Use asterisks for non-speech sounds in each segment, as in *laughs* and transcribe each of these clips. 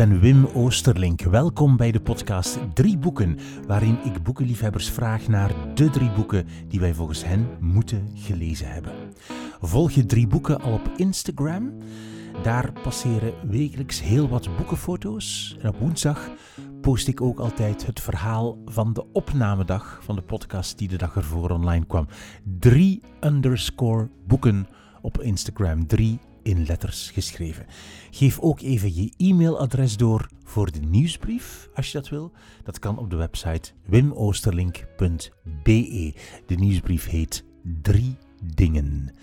ben Wim Oosterlink. Welkom bij de podcast Drie Boeken, waarin ik boekenliefhebbers vraag naar de drie boeken die wij volgens hen moeten gelezen hebben. Volg je Drie Boeken al op Instagram? Daar passeren wekelijks heel wat boekenfoto's. En op woensdag post ik ook altijd het verhaal van de opnamedag van de podcast die de dag ervoor online kwam. Drie underscore boeken op Instagram. Drie in letters geschreven. Geef ook even je e-mailadres door voor de nieuwsbrief, als je dat wil. Dat kan op de website wimoosterlink.be. De nieuwsbrief heet Drie Dingen.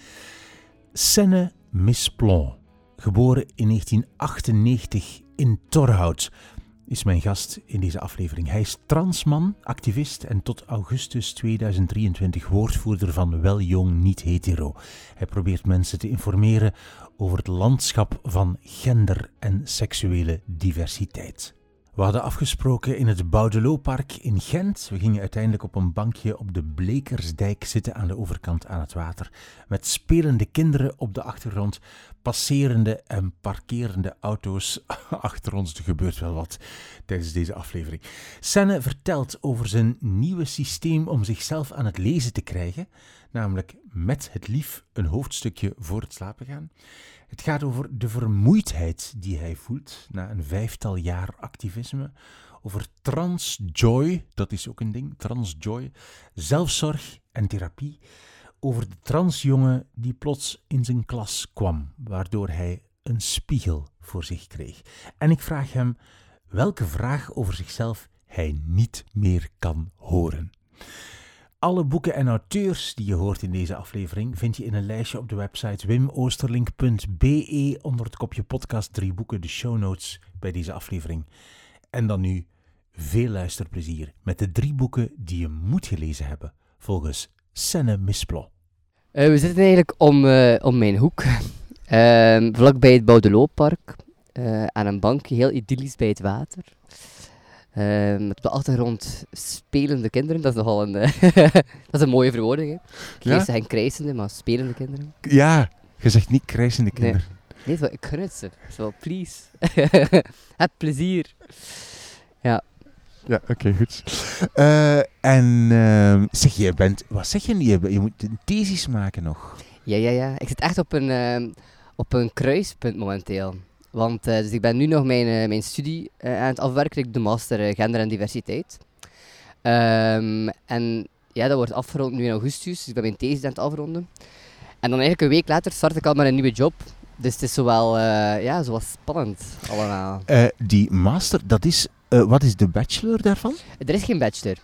Senne Misplon, geboren in 1998 in Torhout, is mijn gast in deze aflevering. Hij is transman, activist en tot augustus 2023 woordvoerder van Wel Jong Niet Hetero. Hij probeert mensen te informeren over het landschap van gender en seksuele diversiteit. We hadden afgesproken in het Boudeloopark in Gent. We gingen uiteindelijk op een bankje op de Blekersdijk zitten aan de overkant aan het water. Met spelende kinderen op de achtergrond, passerende en parkerende auto's *laughs* achter ons. Er gebeurt wel wat tijdens deze aflevering. Senne vertelt over zijn nieuwe systeem om zichzelf aan het lezen te krijgen, namelijk met het lief een hoofdstukje voor het slapen gaan. Het gaat over de vermoeidheid die hij voelt na een vijftal jaar activisme. Over transjoy, dat is ook een ding, transjoy, zelfzorg en therapie. Over de transjongen die plots in zijn klas kwam, waardoor hij een spiegel voor zich kreeg. En ik vraag hem welke vraag over zichzelf hij niet meer kan horen. Alle boeken en auteurs die je hoort in deze aflevering vind je in een lijstje op de website wimoosterlink.be onder het kopje podcast drie boeken, de show notes bij deze aflevering. En dan nu veel luisterplezier met de drie boeken die je moet gelezen hebben, volgens Senne Misplo. Uh, we zitten eigenlijk om, uh, om mijn hoek, uh, *laughs* vlakbij het Boudelooppark, uh, aan een bankje, heel idyllisch bij het water. Uh, met op de achtergrond spelende kinderen, dat is nogal een, *laughs* dat is een mooie verwoording. Hè. Ik ja? zeggen krijzende, maar spelende kinderen. Ja, je zegt niet krijzende kinderen. Nee, nee ik gun ze. Zo, please. *laughs* Heb plezier. Ja. Ja, oké, goed. Uh, en ehm, zeg je, bent, wat zeg je? Je, je moet een thesis maken nog. Ja, ja, ja. Ik zit echt op een, ehm, op een kruispunt momenteel. Want uh, dus ik ben nu nog mijn, uh, mijn studie uh, aan het afwerken. Ik doe de master gender en diversiteit. Um, en ja, dat wordt afgerond nu in augustus. Dus ik ben mijn thesis aan het afronden. En dan eigenlijk een week later start ik al met een nieuwe job. Dus het is zowel, ja, zowel spannend allemaal. die master, dat is, wat is de bachelor daarvan? Er is geen bachelor.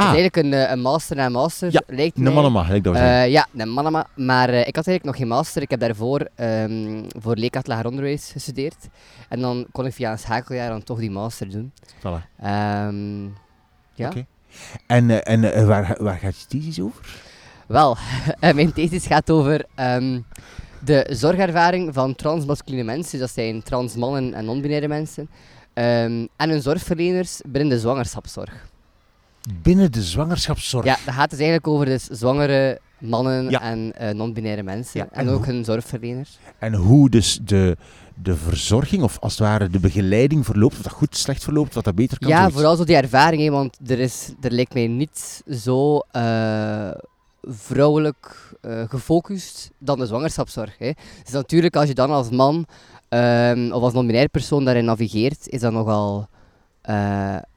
Ah. Het is eigenlijk een, eh, een master na master. Ja, lijkt een manama, ik dat uh, Ja, een manama. Maar uh, ik had eigenlijk nog geen master. Ik heb daarvoor um, voor leerkracht lager onderwijs gestudeerd. En dan kon ik via een schakeljaar dan toch die master doen. Voilà. Um, ja. Okay. En, en waar, waar gaat je thesis over? Wel, *laughs* mijn thesis gaat over um, de zorgervaring van transmasculine mensen. Dus dat zijn trans mannen en non-binaire mensen. en hun zorgverleners binnen de zwangerschapszorg binnen de zwangerschapszorg. Ja, dat gaat dus eigenlijk over dus zwangere mannen en uh, non-binaire mensen. Ja, en, en, ook hun zorgverleners. En hoe dus de, de verzorging, of als het ware de begeleiding verloopt, of dat goed, slecht verloopt, wat dat beter kan. Ja, vooral zo die ervaring, hè, want er, is, er lijkt mij niet zo uh, vrouwelijk uh, gefocust dan de zwangerschapszorg. Hè. Dus natuurlijk, als je dan als man um, of als non-binaire persoon daarin navigeert, is dat nogal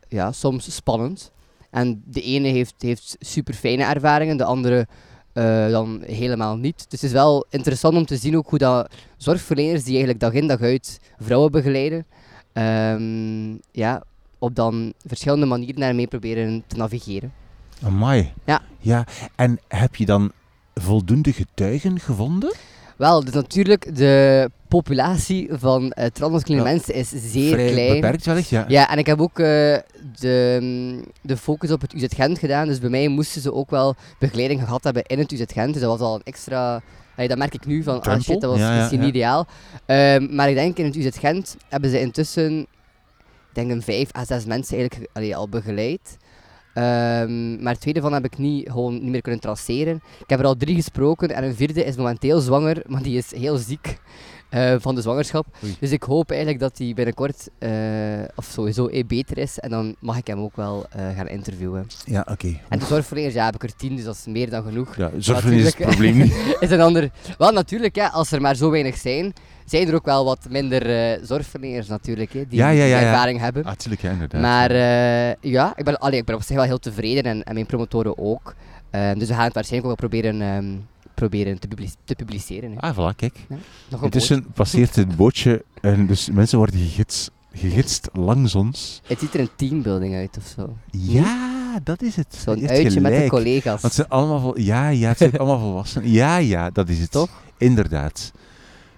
ja, soms spannend. En de ene heeft, heeft super fijne ervaringen, de andere uh, dan helemaal niet. Dus het is wel interessant om te zien ook hoe dat zorgverleners die eigenlijk dag in dag uit vrouwen begeleiden, um, ja, op dan verschillende manieren daarmee proberen te navigeren. Amai. Ja. ja. En heb je dan voldoende getuigen gevonden? Wel, dus natuurlijk, de populatie van uh, transmasculine mensen is zeer klein. beperkt wellicht, ja. Ja, en ik heb ook uh, de, de focus op het UZ Gent gedaan. Dus bij mij moesten ze ook wel begeleiding gehad hebben in het UZ Gent. Dus dat was al een extra... Allee, dat merk ik nu van, ah shit, dat was ja, misschien ja, ideaal. Um, maar ik denk in het UZ Gent hebben ze intussen, ik denk een vijf à zes mensen eigenlijk allee, al begeleid. Um, maar twee daarvan heb ik niet, gewoon niet meer kunnen traceren. Ik heb er al drie gesproken en een vierde is momenteel zwanger, maar die is heel ziek. Eh, van de zwangerschap. Oei. Dus ik hoop eigenlijk dat hij binnenkort, eh, of sowieso, eh, beter is. En dan mag ik hem ook wel gaan interviewen. Ja, oké. En de zorgverleners, ja, heb ik er tien, dus dat is meer dan genoeg. Ja, zorgverlener is het Natuurlijk. probleem niet. *laughs* is een ander... Wel, natuurlijk, ja, als er maar zo weinig zijn, zijn er ook wel wat minder zorgverleners natuurlijk, hè, die, Ja, ja, ervaring hebben. Ah, tuurlijk, ja, inderdaad. Maar ja, ik ben, allee, ik ben op zich wel heel tevreden en, en mijn promotoren ook. Ehm, dus we gaan het waarschijnlijk ook wel proberen, ehm, proberen te, public- te publiceren. Hè. Ah, voilà, kijk. Een Intussen passeert het bootje en dus mensen worden gegidst, gegidst langs ons. Het ziet er een teambuilding uit of zo. Ja, dat is het. Zo'n uitje met de collega's. Want het zijn allemaal vol... Ja, ja, het zijn allemaal volwassenen. Ja, ja, dat is het. Toch? Inderdaad.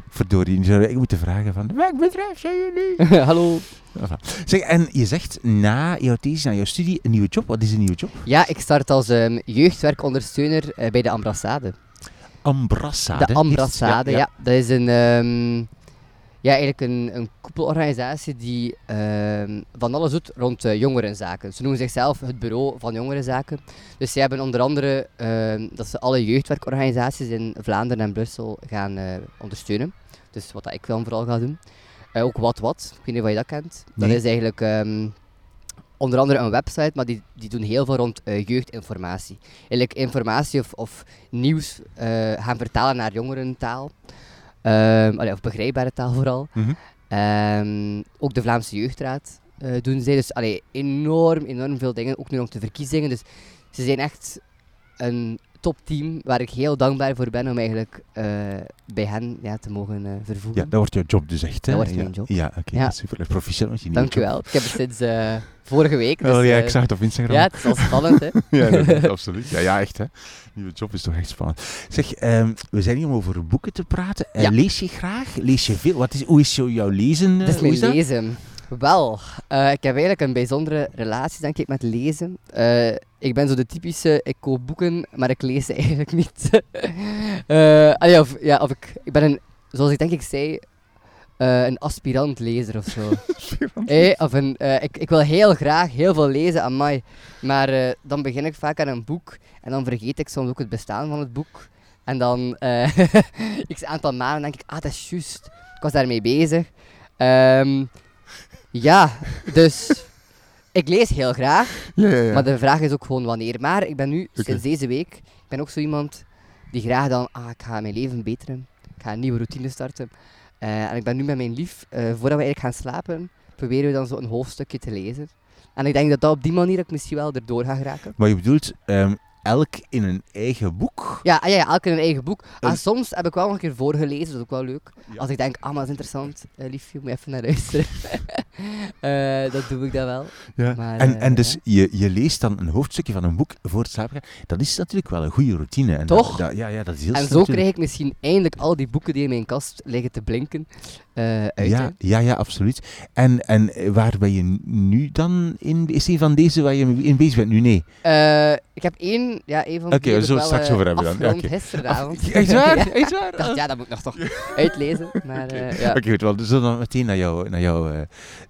Verdorie, nu zouden we moeten vragen van... Welk bedrijf zijn jullie? *laughs* Hallo. Zeg, en je zegt na jouw thesis, na jouw studie, een nieuwe job. Wat is een nieuwe job? Ja, ik start als ehm, jeugdwerkondersteuner eh, bij de Ambrassade. Ambrassade. De Ambrassade, ja, Ja, Dat is een, ehm, ja, eigenlijk een, een koepelorganisatie die ehm, van alles doet rond eh, jongerenzaken. Ze noemen zichzelf het bureau van jongerenzaken. Dus ze hebben onder andere ehm, dat ze alle jeugdwerkorganisaties in Vlaanderen en Brussel gaan eh, ondersteunen. Dus wat dat ik dan vooral ga doen. Eh, ook Wat Wat, ik weet niet of je dat kent. Dat is eigenlijk onder andere een website, maar die, die doen heel veel rond eh, jeugdinformatie. Eigenlijk informatie of, of nieuws eh, gaan vertalen naar jongerentaal. Allee, of begrijpbare taal vooral. Mhm. Ehm, ook de Vlaamse Jeugdraad eh, doen zij. Dus allee, enorm, enorm veel dingen. Ook nu rond de verkiezingen. Dus ze zijn echt een topteam waar ik heel dankbaar voor ben om eigenlijk eh, bij hen ja, te mogen eh, vervoegen. Ja, dat wordt jouw job dus echt, hè? Dat wordt ja. mijn job. Ja, oké. Ja. Super. Proficiat met je nieuwe Dank u job. wel. Ik heb het sinds eh, vorige week. Dus, Oh ja, ik zag het op Instagram. ja, het is al spannend, hè. *laughs* Ja, absoluut. Ja, ja, echt hè. Nieuwe job is toch echt spannend. Zeg, ehm, we zijn hier om over boeken te praten. Ja. Lees je graag? Lees je veel? Wat is, hoe is jouw lezen? Dat is hoe mijn lezen. Wel, eh, ik heb eigenlijk een bijzondere relatie denk ik met lezen. Eh, ik ben zo de typische, ik koop boeken, maar ik lees ze *laughs* eigenlijk niet. *laughs* Allee, of, ja, of ik, ik ben een, zoals ik denk ik zei, een aspirant lezer of zo. *laughs* Of een, ik, ik wil heel graag heel veel lezen, amai. Maar eh, dan begin ik vaak aan een boek en dan vergeet ik soms ook het bestaan van het boek. En dan, x aantal maanden denk ik, ah, dat is juist. Ik was daarmee bezig. Ehm, ja, dus *laughs* ik lees heel graag, Ja, ja, ja. maar de vraag is ook gewoon wanneer. Maar ik ben nu, sinds deze week, ik ben ook zo iemand die graag dan, ah, ik ga mijn leven beteren. Ik ga een nieuwe routine starten. Eh, en ik ben nu met mijn lief, eh, voordat we eigenlijk gaan slapen, proberen we dan zo een hoofdstukje te lezen. En ik denk dat dat op die manier ik misschien wel erdoor ga geraken. Maar je bedoelt ehm, elk in een eigen boek? Ja, ah, ja, ja elk in een eigen boek. Ah, En- soms heb ik wel nog een keer voorgelezen, dat is ook wel leuk. Ja. Als ik denk, ah, maar dat is interessant, eh, liefje, moet even naar luisteren. *laughs* Eh, dat doe ik dan wel. Ja. Maar, en, eh, en dus je, je leest dan een hoofdstukje van een boek voor het slapen gaan. Dat is natuurlijk wel een goede routine. En Toch? Dat, dat- ja, ja, dat is heel En zo natuurlijk. krijg ik misschien eindelijk al die boeken die in mijn kast liggen te blinken eh. Ja, ja, ja, absoluut. En, en waar ben je nu dan in? Is een van deze waar je in bezig bent nu? Nee. Eh, ik heb één, ja, één van Oké, we zullen het straks eh, over hebben dan. afgerond Oké. gisteravond. Echt waar? *laughs* Ja. Echt waar? Dacht, ja, dat moet ik nog toch uitlezen. Maar, Oké. ja. Oké, goed, wel, dus dan meteen naar, jou, naar jouw eh,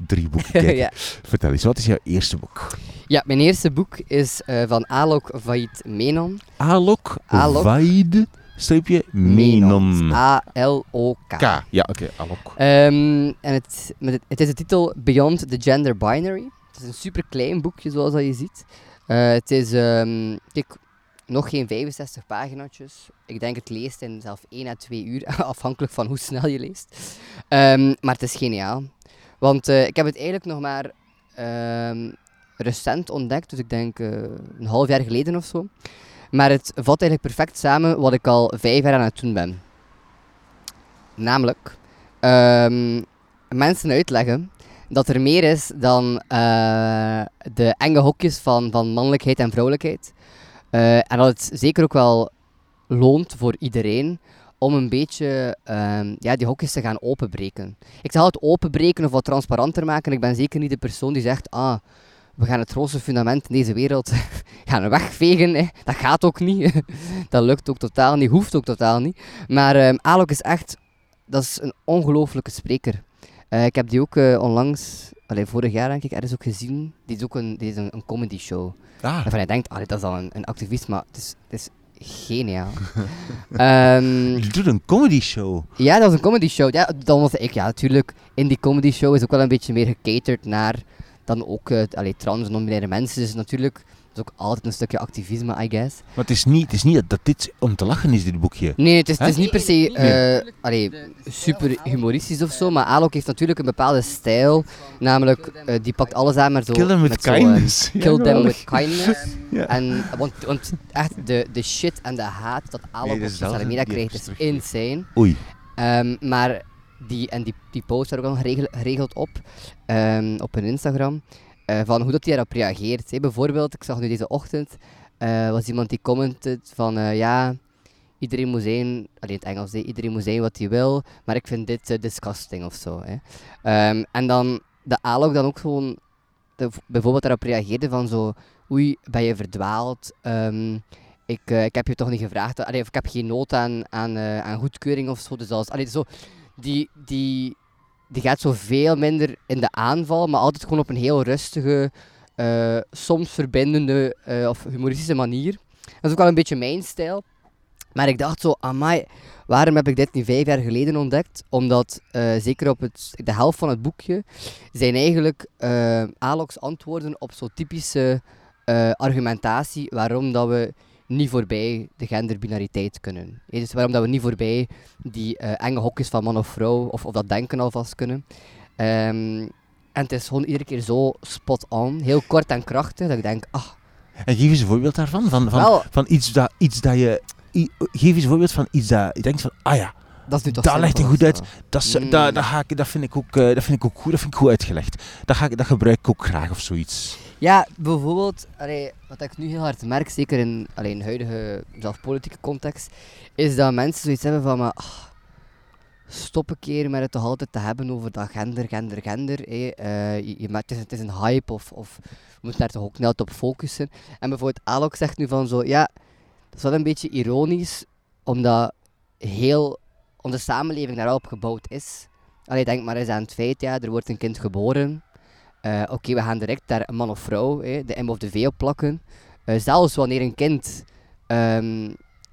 drie boeken *laughs* kijken. ja. Vertel eens, wat is jouw eerste boek? ja, mijn eerste boek is van Alok Vait Menon. Alok, Alok. Vaid, streepje, Menon. A-L-O-K. K. Ja, oké, Alok. Ehm, en het, met het, het is de titel Beyond the Gender Binary. Het is een super klein boekje, zoals dat je ziet. Eh, het is, ehm, kijk, nog geen 65 pagina's. Ik denk het leest in zelf 1 à 2 uur, *laughs* afhankelijk van hoe snel je leest. Ehm, maar het is geniaal. Want eh, ik heb het eigenlijk nog maar recent ontdekt, dus ik denk eh, een half jaar geleden of zo. Maar het vat eigenlijk perfect samen wat ik al vijf jaar aan het doen ben. Namelijk, ehm, mensen uitleggen dat er meer is dan eh, de enge hokjes van, van mannelijkheid en vrouwelijkheid. Eh, en dat het zeker ook wel loont voor iedereen om een beetje ehm, ja, die hokjes te gaan openbreken. Ik zal het openbreken of wat transparanter maken. Ik ben zeker niet de persoon die zegt, ah, we gaan het grootste fundament in deze wereld *laughs* gaan wegvegen. Hè. Dat gaat ook niet. *laughs* dat lukt ook totaal niet, hoeft ook totaal niet. Maar ehm Alok is echt, dat is een ongelooflijke spreker. Eh, ik heb die ook eh, onlangs, allee, vorig jaar denk ik, ergens ook gezien. Die is ook een, die is een, een comedy show. Ah, Waarvan je denkt, allee, dat is al een, een activist, maar het is, het is geniaal. *laughs* Ehm, Je doet een comedy show. ja, dat was een comedy show. Ja, dan was ik, ja, natuurlijk. In die comedy show is ook wel een beetje meer gecaterd naar dan ook uh, allee, trans en mensen. Dus natuurlijk is ook altijd een stukje activisme, I guess. Maar het is niet, het is niet dat dit om te lachen is, dit boekje. Nee, het is, het is niet per se eh, allee, super humoristisch of zo, maar Alok heeft natuurlijk een bepaalde stijl. Namelijk, eh, die pakt alles aan, maar zo... Kill them with zo, eh, kindness. *laughs* Kill them with kindness. Ja. En, want, want echt, de, de shit en de haat dat Alok Nee, op dat wel- media krijgt, is insane. Oei. Ehm, maar die, en die, die post ook al geregeld, op, ehm, op hun Instagram, eh, van hoe dat hij daarop reageert. Hè. Bijvoorbeeld, ik zag nu deze ochtend, eh, was iemand die commented van, eh, ja, iedereen moet zijn, alleen in het Engels, hè, iedereen moet zijn wat hij wil, maar ik vind dit disgusting of zo. Ehm, en dan, de Alok dan ook gewoon, de- bijvoorbeeld daarop reageerde van zo, oei, ben je verdwaald, Ehm, ik, ik heb je toch niet gevraagd, allee, of ik heb geen nood aan, aan, aan goedkeuring of zo. Dus als, zo die, die, die gaat zo veel minder in de aanval, maar altijd gewoon op een heel rustige, eh, soms verbindende eh, of humoristische manier. Dat is ook wel een beetje mijn stijl. Maar ik dacht zo, amai, waarom heb ik dit niet vijf jaar geleden ontdekt? Omdat, eh, zeker op het, de helft van het boekje, zijn eigenlijk Alox antwoorden op zo'n typische argumentatie waarom dat we niet voorbij de genderbinariteit kunnen. Dus waarom dat we niet voorbij die eh, enge hokjes van man of vrouw, of, of dat denken alvast kunnen. Ehm, en het is gewoon iedere keer zo spot on, heel kort en krachtig, dat ik denk, ah, En geef eens een voorbeeld daarvan. Van, van, wel, van iets, dat, iets dat je... geef eens een voorbeeld van iets dat je denkt van... Ah ja, dat is nu toch dat legt simpel goed uit. dat, Mm. dat, dat, ga ik, dat, vind ik ook, eh, dat vind ik ook goed. Dat vind ik goed uitgelegd. Dat, ga ik, dat gebruik ik ook graag of zoiets. Ja, bijvoorbeeld, allee, wat ik nu heel hard merk, zeker in allee, in huidige zelf politieke context, is dat mensen zoiets hebben van, maar, ah, stop een keer met het toch altijd te hebben over dat gender, gender, gender. hé. Eh, je, je het, is, het is een hype of, of we moeten daar toch ook altijd op focussen. En bijvoorbeeld Alok zegt nu van zo, ja, dat is wel een beetje ironisch, omdat heel onze samenleving daarop gebouwd is. Allee, denk maar eens aan het feit, ja, er wordt een kind geboren. Eh, Oké, we gaan direct daar een man of vrouw, de M of de V op plakken. Eh, zelfs wanneer een kind eh,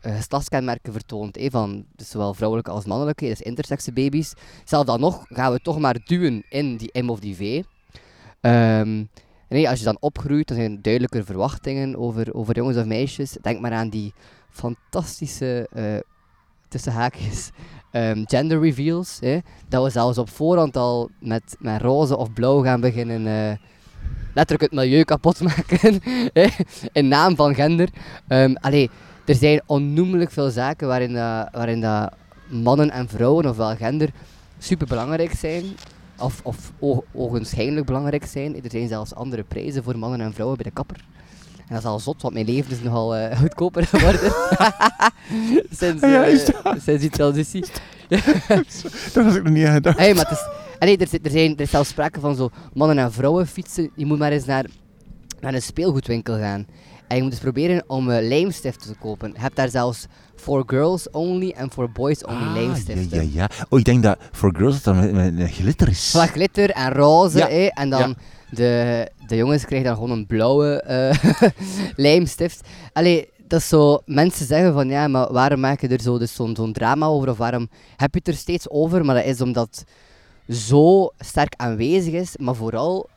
geslachtskenmerken vertoont, hè, van dus zowel vrouwelijke als mannelijke, dus intersexe baby's. Zelfs dan nog gaan we toch maar duwen in die M of die V. Ehm, nee, als je dan opgroeit, dan zijn er duidelijker verwachtingen over, over jongens of meisjes. Denk maar aan die fantastische, eh tussen haakjes, ehm, gender reveals. Hè, dat we zelfs op voorhand al met, met roze of blauw gaan beginnen eh, letterlijk het milieu kapot *laughs* maken. hè, in naam van gender. Ehm, allee, er zijn onnoemelijk veel zaken waarin, waarin dat mannen en vrouwen, ofwel gender, super belangrijk zijn. Of, of ogenschijnlijk belangrijk zijn. Er zijn zelfs andere prijzen voor mannen en vrouwen bij de kapper. En dat is al zot, want mijn leven is nogal eh, goedkoper geworden. *laughs* sinds, Ah ja, eh, is dat- sinds die transitie. *laughs* Daar was ik nog niet aan gedacht. Hey, maar het is, allee, er, er, zijn, er is zelfs sprake van zo mannen en vrouwen fietsen. Je moet maar eens naar, naar een speelgoedwinkel gaan. En je moet eens proberen om eh, lijmstiften te kopen. Je hebt daar zelfs for girls only en for boys only Ah, lijmstiften. ja, ja, ja. Oh, ik denk dat voor girls dat dan met, met glitter is. Glitter en roze, Ja, hè, en dan ja. de, de jongens krijgen dan gewoon een blauwe eh, *laughs* lijmstift. Allee, dat is zo, mensen zeggen van ja, maar waarom maak je er zo dus zo'n zo'n drama over, of waarom heb je het er steeds over? Maar dat is omdat zo sterk aanwezig is, maar vooral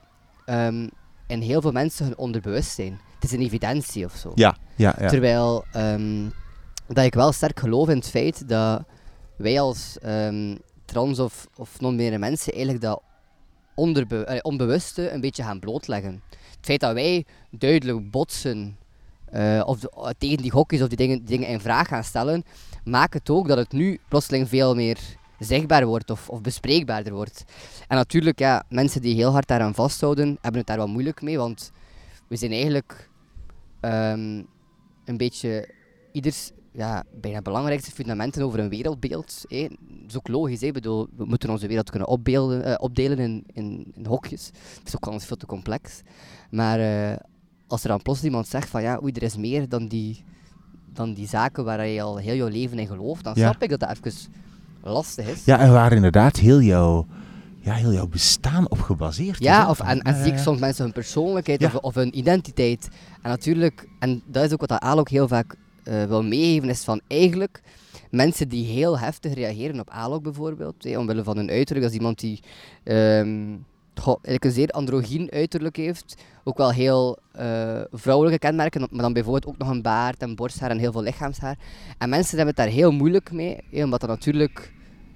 ehm, in heel veel mensen hun onderbewustzijn. Het is een evidentie of zo. Ja, ja, ja. Terwijl ehm, dat ik wel sterk geloof in het feit dat wij als ehm, trans of, of non-binaire mensen eigenlijk dat onderbe eh, onbewuste een beetje gaan blootleggen. Het feit dat wij duidelijk botsen eh, of eh, tegen die hokjes of die dingen, dingen in vraag gaan stellen, maakt het ook dat het nu plotseling veel meer zichtbaar wordt of, of bespreekbaarder wordt. En natuurlijk, ja, mensen die heel hard daaraan vasthouden, hebben het daar wel moeilijk mee, want we zijn eigenlijk ehm, een beetje ieders ja, bijna belangrijkste fundamenten over een wereldbeeld. hè. Dat is ook logisch, bedoel, we moeten onze wereld kunnen opbeelden, eh, opdelen in, in, in hokjes. Het is ook anders veel te complex. Maar eh, als er dan plots iemand zegt van ja, oei, er is meer dan die, dan die zaken waar je al heel je leven in gelooft, dan Ja. snap ik dat dat even lastig is. Ja, en waar inderdaad heel jouw, ja, heel jouw bestaan op gebaseerd is. Ja, hè, of, en, en zie ik soms mensen hun persoonlijkheid Ja. of, of hun identiteit. En natuurlijk, en dat is ook wat dat Aal ook heel vaak eh, wil meegeven is van eigenlijk mensen die heel heftig reageren op ALOC bijvoorbeeld, hè, omwille van hun uiterlijk. Is iemand die goh, eigenlijk een zeer androgyn uiterlijk heeft. Ook wel heel eh, vrouwelijke kenmerken, maar dan bijvoorbeeld ook nog een baard en borsthaar en heel veel lichaamshaar. En mensen hebben het daar heel moeilijk mee, omdat dat natuurlijk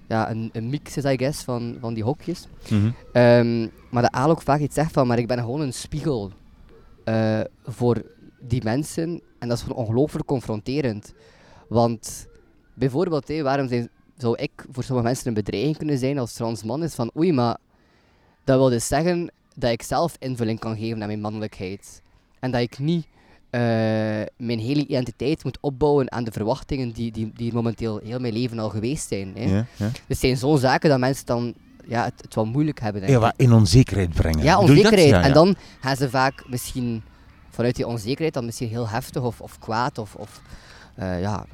ja, een, een mix is, I guess, van, van die hokjes. Mhm. Ehm, maar de ALOC vaak iets zegt van, maar ik ben gewoon een spiegel eh, voor die mensen. En dat is gewoon ongelooflijk confronterend. Want bijvoorbeeld, hé, waarom zijn, zou ik voor sommige mensen een bedreiging kunnen zijn als trans man? Is van, oei, maar dat wil dus zeggen dat ik zelf invulling kan geven aan mijn mannelijkheid. En dat ik niet eh, mijn hele identiteit moet opbouwen aan de verwachtingen die, die, die momenteel heel mijn leven al geweest zijn. Hè. Ja, ja. Dus het zijn zo'n zaken dat mensen dan ja, het, het wel moeilijk hebben. Denk Ja, ik. wat in onzekerheid brengen. Ja, onzekerheid. Ja, ja. En dan gaan ze vaak misschien vanuit die onzekerheid dan misschien heel heftig of, of kwaad of, of eh, ja,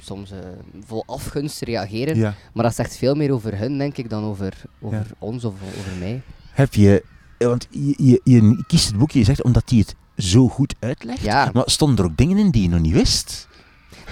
soms eh, vol afgunst reageren. Ja. Maar dat zegt veel meer over hun, denk ik, dan over, over Ja. ons of over mij. Heb je, eh, want je, je, je kiest het boekje, je zegt omdat hij het zo goed uitlegt. Ja. Maar stonden er ook dingen in die je nog niet wist?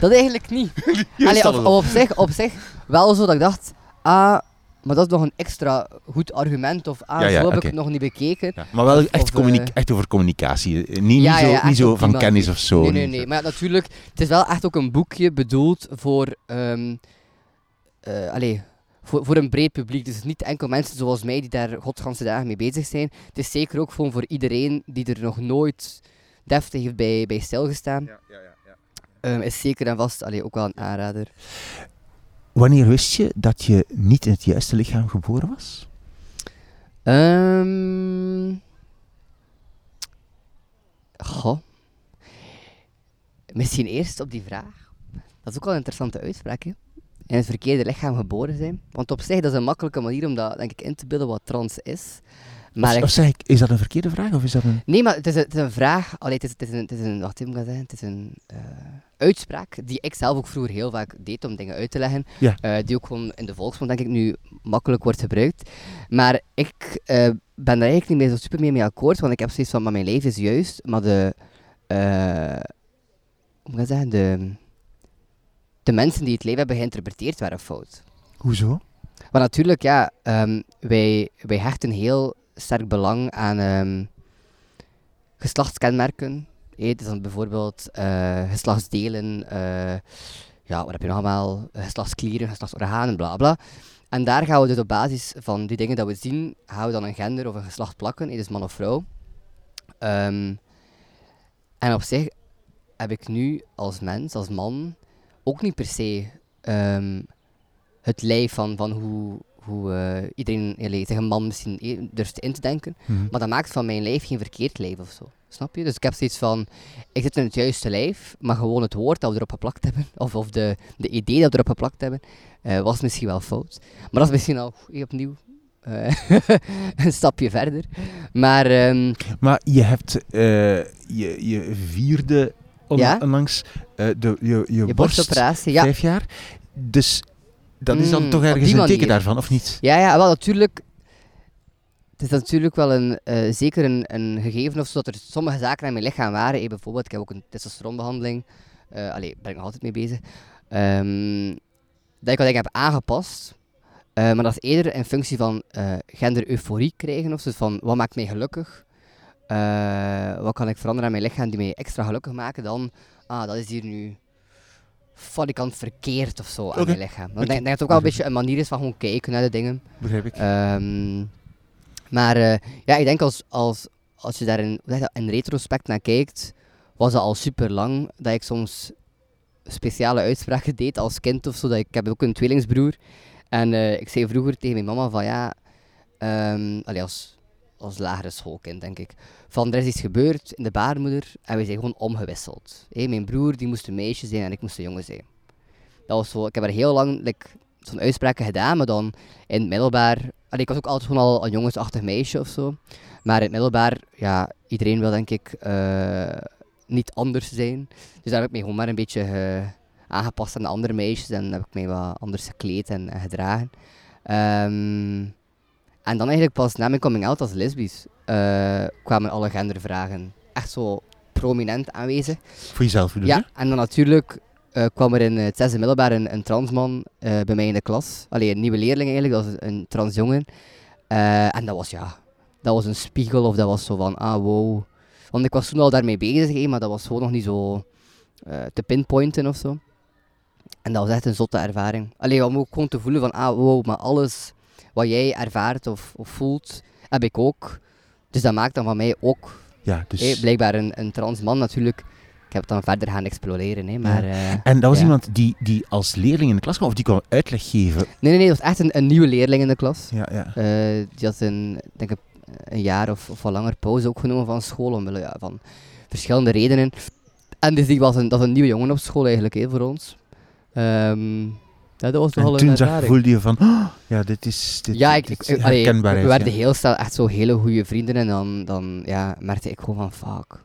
Dat eigenlijk niet. *laughs* Allee, op, op, zich, op zich wel zo dat ik dacht, ah, maar dat is nog een extra goed argument. Of ah, Ja, ja, zo heb ik het nog niet bekeken. Ja, maar wel Of- echt, of, eh, echt over communicatie. eh, Niet, Ja, niet ja, zo, ja, niet zo van kennis of zo. Nee, nee, nee. Maar ja, natuurlijk, het is wel echt ook een boekje bedoeld voor, ehm eh, allee, voor, voor een breed publiek. Dus niet enkel mensen zoals mij die daar godsganse dagen mee bezig zijn. Het is zeker ook gewoon voor iedereen die er nog nooit deftig heeft bij, bij stilgestaan. Ehm, is zeker en vast allee, ook wel een aanrader. Wanneer wist je dat je niet in het juiste lichaam geboren was? Ehm goh. Misschien eerst op die vraag. Dat is ook wel een interessante uitspraak, hè? In het verkeerde lichaam geboren zijn. Want op zich, dat is een makkelijke manier om dat, denk ik, in te beelden wat trans is. Maar of, ik- of zeg ik, is dat een verkeerde vraag? Of is dat een... Nee, maar het is een, het is een vraag. Allee, het, is, het, is een, het is een. Wacht, hoe moet ik dat zeggen? Het is een eh, uitspraak die ik zelf ook vroeger heel vaak deed om dingen uit te leggen. Ja. Eh, die ook gewoon in de volksmond, denk ik, nu makkelijk wordt gebruikt. Maar ik eh, ben daar eigenlijk niet meer zo super mee, mee akkoord, want ik heb zoiets van: maar mijn leven is juist, maar de. hoe moet ik zeggen? De, de mensen die het leven hebben geïnterpreteerd waren fout. Hoezo? Maar natuurlijk, ja, ehm, wij, wij hechten heel sterk belang aan ehm, geslachtskenmerken. Hé, het is dan bijvoorbeeld eh, geslachtsdelen, eh, ja, wat heb je nog allemaal? Eh, Geslachtsklieren, geslachtsorganen, bla bla. En daar gaan we dus op basis van die dingen dat we zien, gaan we dan een gender of een geslacht plakken, hé, dus man of vrouw. Ehm, en op zich heb ik nu als mens, als man, ook niet per se ehm, het lijf van, van hoe, hoe eh, iedereen allee, zich een man misschien eh, durft in te denken. Mhm. Maar dat maakt van mijn lijf geen verkeerd lijf of zo. Snap je? Dus ik heb zoiets van, ik zit in het juiste lijf, maar gewoon het woord dat we erop geplakt hebben, *laughs* of, of de, de idee dat we erop geplakt hebben, eh, was misschien wel fout. Maar dat is misschien al opnieuw eh, *laughs* een stapje verder. Maar ehm, Maar je hebt je, je vierde Ja? onlangs de, je, je, je borst borstoperatie, ja. vijf jaar. Dus dat is dan Mm, toch ergens een teken daarvan, of niet? Ja, ja, wel natuurlijk. Het is natuurlijk wel een, eh, zeker een, een gegeven of zo dat er sommige zaken aan mijn lichaam waren. eh, bijvoorbeeld, ik heb ook een testosteronbehandeling. eh allee, ben ik nog altijd mee bezig. Ehm, dat ik wat ik heb aangepast. Maar dat is eerder in functie van gender-euforie krijgen. Of zo, van wat maakt mij gelukkig? Wat kan ik veranderen aan mijn lichaam die mij extra gelukkig maken dan, ah, dat is hier nu falikant verkeerd of zo aan mijn lichaam. Want ik denk dat het ook wel een beetje een manier is van gewoon kijken naar de dingen. Begrijp ik. Ehm, maar eh, ja, ik denk als, als, als je daar in, je dat, retrospect naar kijkt, was het al super lang dat ik soms speciale uitspraken deed als kind of zo. Dat ik, ik heb ook een tweelingsbroer. En eh, ik zei vroeger tegen mijn mama van ja, allee, als, als lagere schoolkind denk ik, van er is iets gebeurd in de baarmoeder en we zijn gewoon omgewisseld. Mijn broer die moest een meisje zijn en ik moest een jongen zijn. Dat was zo, ik heb er heel lang zo'n uitspraken gedaan, maar dan in het middelbaar, ik was ook altijd gewoon al een jongensachtig meisje of zo. Maar in het middelbaar, ja, iedereen wil denk ik eh, niet anders zijn. Dus daar heb ik mij gewoon maar een beetje aangepast aan de andere meisjes en heb ik mij wat anders gekleed en, en gedragen. Ehm, en dan eigenlijk pas na mijn coming out als lesbisch eh, kwamen alle gendervragen echt zo prominent aanwezig. Voor jezelf bedoel je? Ja, en dan natuurlijk eh, kwam er in het zesde middelbaar een, een transman eh, bij mij in de klas. Allee, een nieuwe leerling eigenlijk, dat was een transjongen. Eh, en dat was ja, dat was een spiegel of dat was zo van, ah wow. Want ik was toen al daarmee bezig, maar dat was gewoon nog niet zo eh, te pinpointen of zo. En dat was echt een zotte ervaring. Alleen om ook gewoon te voelen van, ah wow, maar alles wat jij ervaart of, of voelt, heb ik ook. Dus dat maakt dan van mij ook Ja, dus... Blijkbaar een, een trans man natuurlijk. Ik heb het dan verder gaan exploreren, hè, maar... eh, En dat was Ja. iemand die, die als leerling in de klas kwam, of die kwam uitleg geven? nee, nee, nee, dat was echt een, een nieuwe leerling in de klas. Ja, ja. Eh, die had een, ik denk een, een jaar of, of wat langer pauze ook genomen van school, omwille ja, van verschillende redenen. En dus die was een, dat was een nieuwe jongen op school eigenlijk, hè, voor ons. Ehm, ja, dat was En toen zag, voelde je van, "Oh, ja, dit is, dit, Ja, ik, dit ik, is allee, we werden ja. heel snel echt zo hele goede vrienden en dan, dan ja, merkte ik gewoon van, fuck,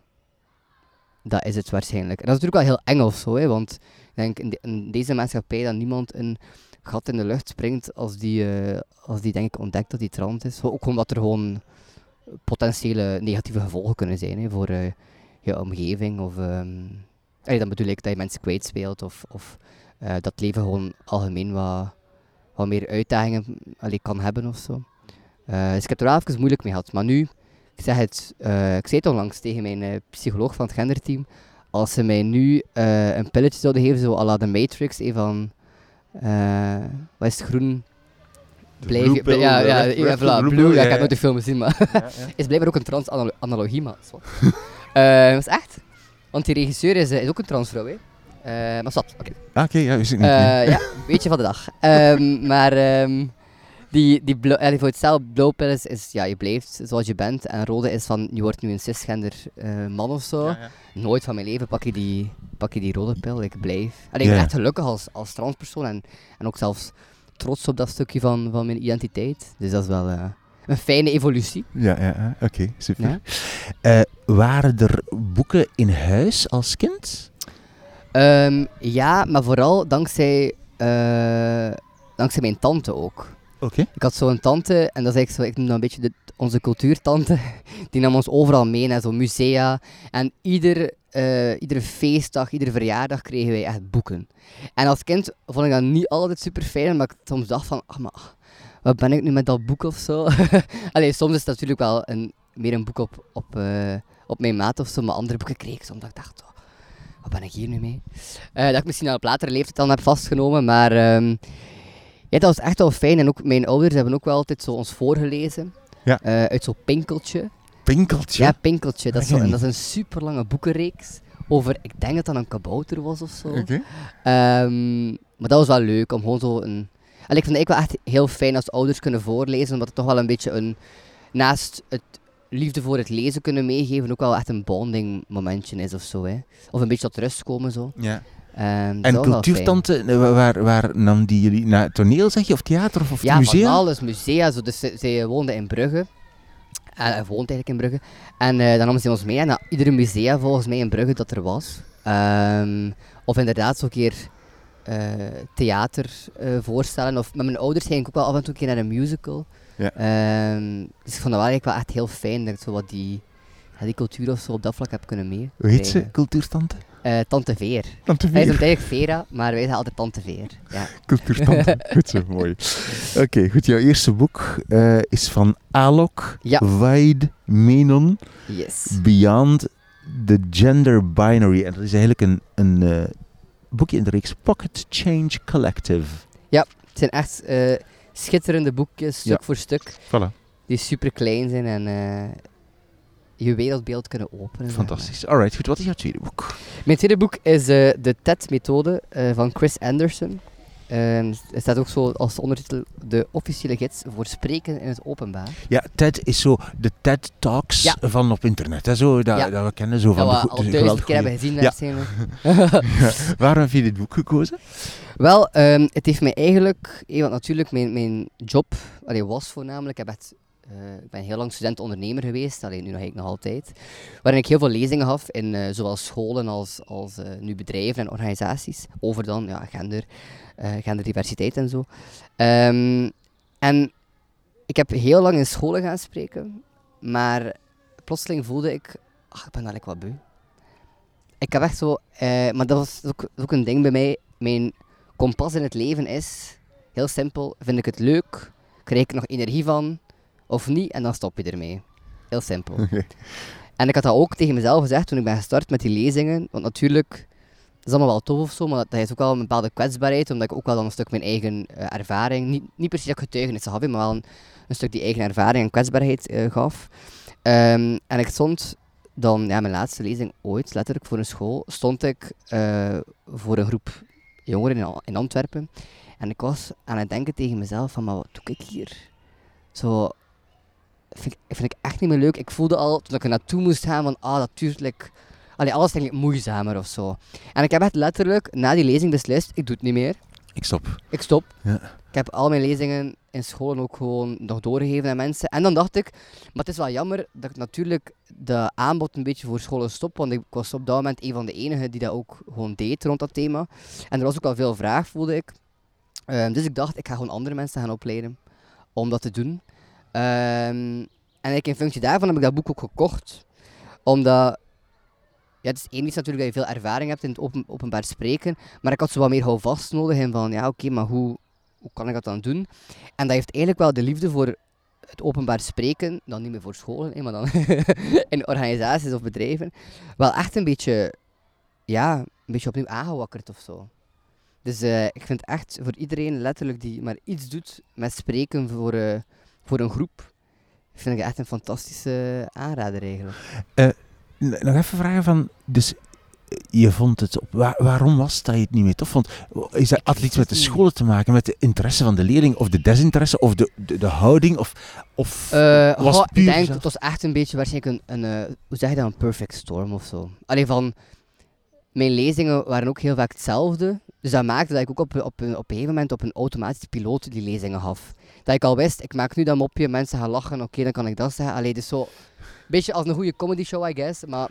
dat is het waarschijnlijk. En dat is natuurlijk wel heel eng of zo, hè, want ik denk in, de- in deze maatschappij dat niemand een gat in de lucht springt als die, eh, als die denk ik ontdekt dat die trans is. Ook omdat er gewoon potentiële negatieve gevolgen kunnen zijn hè, voor eh, je omgeving of... allee, dan bedoel ik dat je mensen kwijtspeelt of, of eh, dat het leven gewoon algemeen wat, wat meer uitdagingen allee, kan hebben of zo. Eh, dus ik heb er wel even moeilijk mee gehad. Maar nu, ik zeg het, eh, ik zei het onlangs tegen mijn psycholoog van het genderteam, als ze mij nu een pilletje zouden geven, zo à la de Matrix, eh, van, wat is het, groen? Blijf pill, ja, ja, ja, voilà, blue blue, ja, ik heb nooit de film gezien, maar Ja, ja. *laughs* is blijkbaar ook een trans-analogie, maar *laughs* dat is echt. Want die regisseur is, is ook een transvrouw, hè. Eh, maar zat, oké. Ah, Oké, ja, wist ik niet. Eh, ja, beetje van de dag. *laughs* Ehm, maar ehm, die, die blauw, allee, voor hetzelfde blauwpil is, is, ja, je blijft zoals je bent. En rode is van, je wordt nu een cisgender eh, man of zo. Ja, ja. Nooit van mijn leven pak je die, pak je die rode pil. Ik blijf. Allee, ik ben echt gelukkig als, als transpersoon. En, en ook zelfs trots op dat stukje van, van mijn identiteit. Dus dat is wel eh, een fijne evolutie. Ja, ja, oké, super. Ja. Eh, waren er boeken in huis als kind? Ehm, ja, maar vooral dankzij, eh, dankzij mijn tante ook. Oké. Ik had zo'n tante, en dat is eigenlijk zo, ik noem dat een beetje de, onze cultuurtante, *laughs* die nam ons overal mee naar zo'n musea. En ieder, eh, iedere feestdag, iedere verjaardag kregen wij echt boeken. En als kind vond ik dat niet altijd super fijn, omdat ik soms dacht van, ah, maar wat ben ik nu met dat boek of zo? *laughs* Allee, soms is het natuurlijk wel een, meer een boek op, op, eh, op mijn maat of zo, maar andere boeken kreeg ik soms dat ik dacht, oh, wat ben ik hier nu mee? Eh, dat ik misschien op latere leeftijd dan heb vastgenomen, maar ehm, ja, dat was echt wel fijn. En ook mijn ouders hebben ook wel altijd zo ons voorgelezen. Ja. Eh, uit zo'n Pinkeltje. Pinkeltje. Ja, Pinkeltje. Dat is, zo, en dat is een super lange boekenreeks. Over, ik denk dat dat een kabouter was of zo. Oké. Ehm, maar dat was wel leuk om gewoon zo een. En ik vind het wel echt heel fijn als ouders kunnen voorlezen, omdat het toch wel een beetje een. Naast het liefde voor het lezen kunnen meegeven, ook wel echt een bonding momentje is of zo. Hè. Of een beetje tot rust komen zo. Ja. Ehm, En cultuurtante, eh, wa- waar, waar nam die jullie naar toneel, zeg je, of theater of, of Ja, museum? van alles musea. Zo. Dus ze- zij woonde in Brugge. En hij woont eigenlijk in Brugge. En eh, dan nam ze ons mee naar iedere musea volgens mij in Brugge dat er was. Ehm, of inderdaad zo'n keer eh, theater eh, voorstellen. Of met mijn ouders ging ik ook wel af en toe een keer naar een musical. Ja. Ehm, dus ik vond dat wel eigenlijk wel echt heel fijn dat ik zo wat die, ja, die cultuur of zo op dat vlak heb kunnen mee. Hoe heet ze, cultuurtante? Eh, Tante Veer. Tante Hij is Veer. eigenlijk Vera, maar wij zeggen altijd Tante Veer. Ja. *laughs* Cultuurtante. goed zo, mooi. *laughs* Oké, goed. Jouw eerste boek eh, is van Alok Ja. Vaid Menon, Yes. Beyond the Gender Binary. En dat is eigenlijk een, een eh, boekje in de reeks Pocket Change Collective. Het zijn echt eh, schitterende boekjes, stuk Ja. voor stuk, Voilà, die super klein zijn en eh, je wereldbeeld kunnen openen. fantastisch. Alright, goed. Wat is jouw tweede boek? Mijn tweede boek is eh, de TED-methode eh, van Chris Anderson. Ehm, er staat ook zo als ondertitel de officiële gids voor spreken in het openbaar. Ja, TED is zo de TED Talks Ja. van op internet. Hè, zo, dat, Ja. dat we kennen zo van Dat de we goe- al de duizend geweldig keer hebben gezien. Ja. waarschijnlijk. *laughs* Waarom heb je dit boek gekozen? Wel, ehm, het heeft mij eigenlijk, eh, want natuurlijk mijn, mijn job allee, was voornamelijk, ik, eh, ik ben heel lang student-ondernemer geweest, alleen nu nog ik nog altijd, waarin ik heel veel lezingen gaf in eh, zowel scholen als, als nu bedrijven en organisaties over dan ja, gender, genderdiversiteit en zo. Ehm, en ik heb heel lang in scholen gaan spreken, maar plotseling voelde ik, ach, ik ben eigenlijk wat beu. ik heb echt zo... maar dat was ook, ook een ding bij mij. Mijn kompas in het leven is, heel simpel, vind ik het leuk? Krijg ik er nog energie van? Of niet? En dan stop je ermee. Heel simpel. *laughs* En ik had dat ook tegen mezelf gezegd toen ik ben gestart met die lezingen. Want natuurlijk, dat is allemaal wel tof of zo, maar dat, dat is ook wel een bepaalde kwetsbaarheid. Omdat ik ook wel dan een stuk mijn eigen eh, ervaring, niet, niet precies dat ik getuigenis gaf, maar wel een, een stuk die eigen ervaring en kwetsbaarheid eh, gaf. Ehm, en ik stond dan, ja, mijn laatste lezing ooit, letterlijk voor een school, stond ik eh, voor een groep jongeren in, Antwerpen. En ik was aan het denken tegen mezelf van, maar wat doe ik hier? Zo, vind ik, vind ik echt niet meer leuk. Ik voelde al, toen ik er naartoe moest gaan, van, ah, like, allee, alles eigenlijk moeizamer of zo. En ik heb echt letterlijk na die lezing beslist, ik doe het niet meer. Ik stop. Ik stop. Ja. Ik heb al mijn lezingen in scholen ook gewoon nog doorgegeven aan mensen. En dan dacht ik, maar het is wel jammer dat ik natuurlijk de aanbod een beetje voor scholen stop. Want ik was op dat moment een van de enigen die dat ook gewoon deed rond dat thema. En er was ook al veel vraag, voelde ik. Ehm, dus ik dacht, ik ga gewoon andere mensen gaan opleiden om dat te doen. Ehm, en ik, in functie daarvan heb ik dat boek ook gekocht. Omdat, het is één iets natuurlijk dat je veel ervaring hebt in het open, openbaar spreken. Maar ik had zo wat meer houvast nodig in van, ja oké, maar hoe, hoe kan ik dat dan doen? En dat heeft eigenlijk wel de liefde voor het openbaar spreken, dan niet meer voor scholen, maar dan *laughs* in organisaties of bedrijven, wel echt een beetje, ja, een beetje opnieuw aangewakkerd of zo. Dus eh, ik vind echt voor iedereen letterlijk die maar iets doet met spreken voor, eh, voor een groep, vind ik echt een fantastische aanrader eigenlijk. N- Nog even vragen van, dus eh, je vond het op, waar- waarom was dat je het niet meer tof vond? Is dat, had het iets met de scholen te maken, met de interesse van de leerling, of de desinteresse, of de, de, de houding, of, of Eh, was goh, het puur ik denk, zelf- het was echt een beetje waarschijnlijk een, een eh, hoe zeg je dat, een perfect storm of zo. Alleen van, mijn lezingen waren ook heel vaak hetzelfde. Dus dat maakte dat ik ook op, op, een, op een gegeven moment op een automatische piloot die lezingen gaf. Dat ik al wist, ik maak nu dat mopje, mensen gaan lachen, oké, dan kan ik dat zeggen. Allee, dus zo, een beetje als een goede comedy show, I guess. Maar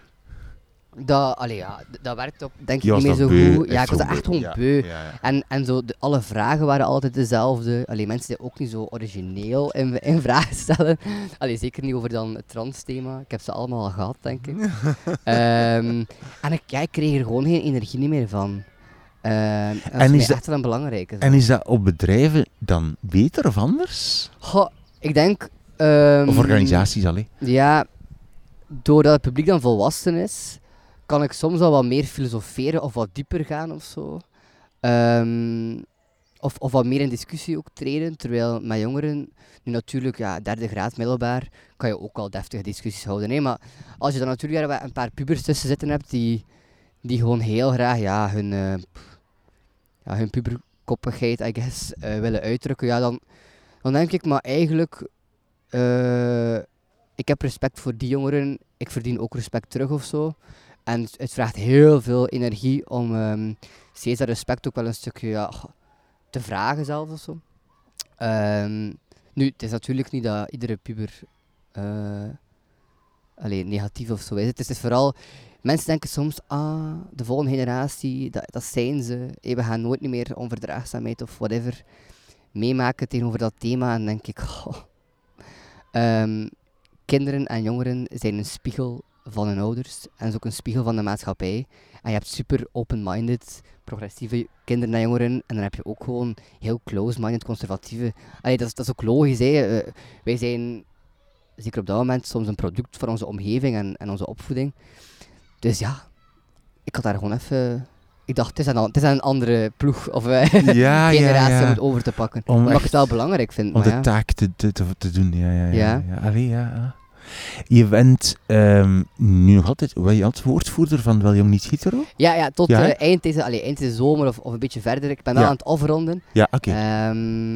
dat, allee, ja, dat werkt op, denk ik, niet meer zo beu, goed. Ja, ik was dat echt gewoon beu. ja, ja. En, en zo, de, alle vragen waren altijd dezelfde. Alleen mensen die ook niet zo origineel in, in *laughs* vragen stellen. Allee, zeker niet over dan het trans-thema. Ik heb ze allemaal al gehad, denk ik. *laughs* Ehm, en ik, ja, ik kreeg er gewoon geen energie meer van. Ehm, dat En is, dat- echt wel een belangrijke. En is dat op bedrijven dan beter of anders? Goh, ik denk... ehm, Of organisaties alleen? Ja, doordat het publiek dan volwassen is, kan ik soms al wat meer filosoferen of wat dieper gaan of zo. Ehm, of, of wat meer in discussie ook treden. Terwijl met jongeren, nu natuurlijk, ja, derde graad middelbaar, kan je ook wel deftige discussies houden. hè. Maar als je dan natuurlijk een paar pubers tussen zitten hebt die, die gewoon heel graag ja, hun, eh, ja, hun puberkoppigheid, I guess, eh, willen uitdrukken, ja, dan, dan denk ik, maar eigenlijk, eh, ik heb respect voor die jongeren, ik verdien ook respect terug of zo. En het, vraagt heel veel energie om ehm, steeds dat respect ook wel een stukje ja, te vragen zelfs of zo. Ehm, nu, het is natuurlijk niet dat iedere puber eh, allee, negatief of zo is. Het is dus vooral, mensen denken soms, ah, de volgende generatie, dat, dat zijn ze. Hey, we gaan nooit meer onverdraagzaamheid of whatever meemaken tegenover dat thema. En denk ik, Ehm, kinderen en jongeren zijn een spiegel van hun ouders en is ook een spiegel van de maatschappij. En je hebt super open-minded, progressieve kinderen en jongeren en dan heb je ook gewoon heel close-minded, conservatieve. Allee, dat, is, dat is ook logisch. Hè. Eh, wij zijn, zeker op dat moment, soms een product van onze omgeving en, en onze opvoeding. Dus ja, ik had daar gewoon even... Ik dacht, het is aan, het is aan een andere ploeg of eh, Ja, *laughs* generatie ja, om het over te pakken. Om Omdat ik het wel belangrijk vind. Om maar de taak te, te, te, doen, ja. Ja, ja. Ja. ja. Allee, ja, ja. Je bent ehm, nu nog altijd, ben je woordvoerder van Wel Jong Niet Hetero? Ja, ja tot Ja, eh, eind, deze, allee, eind deze zomer of, of een beetje verder. Ik ben wel Ja. aan het afronden. Ja, oké. Ehm,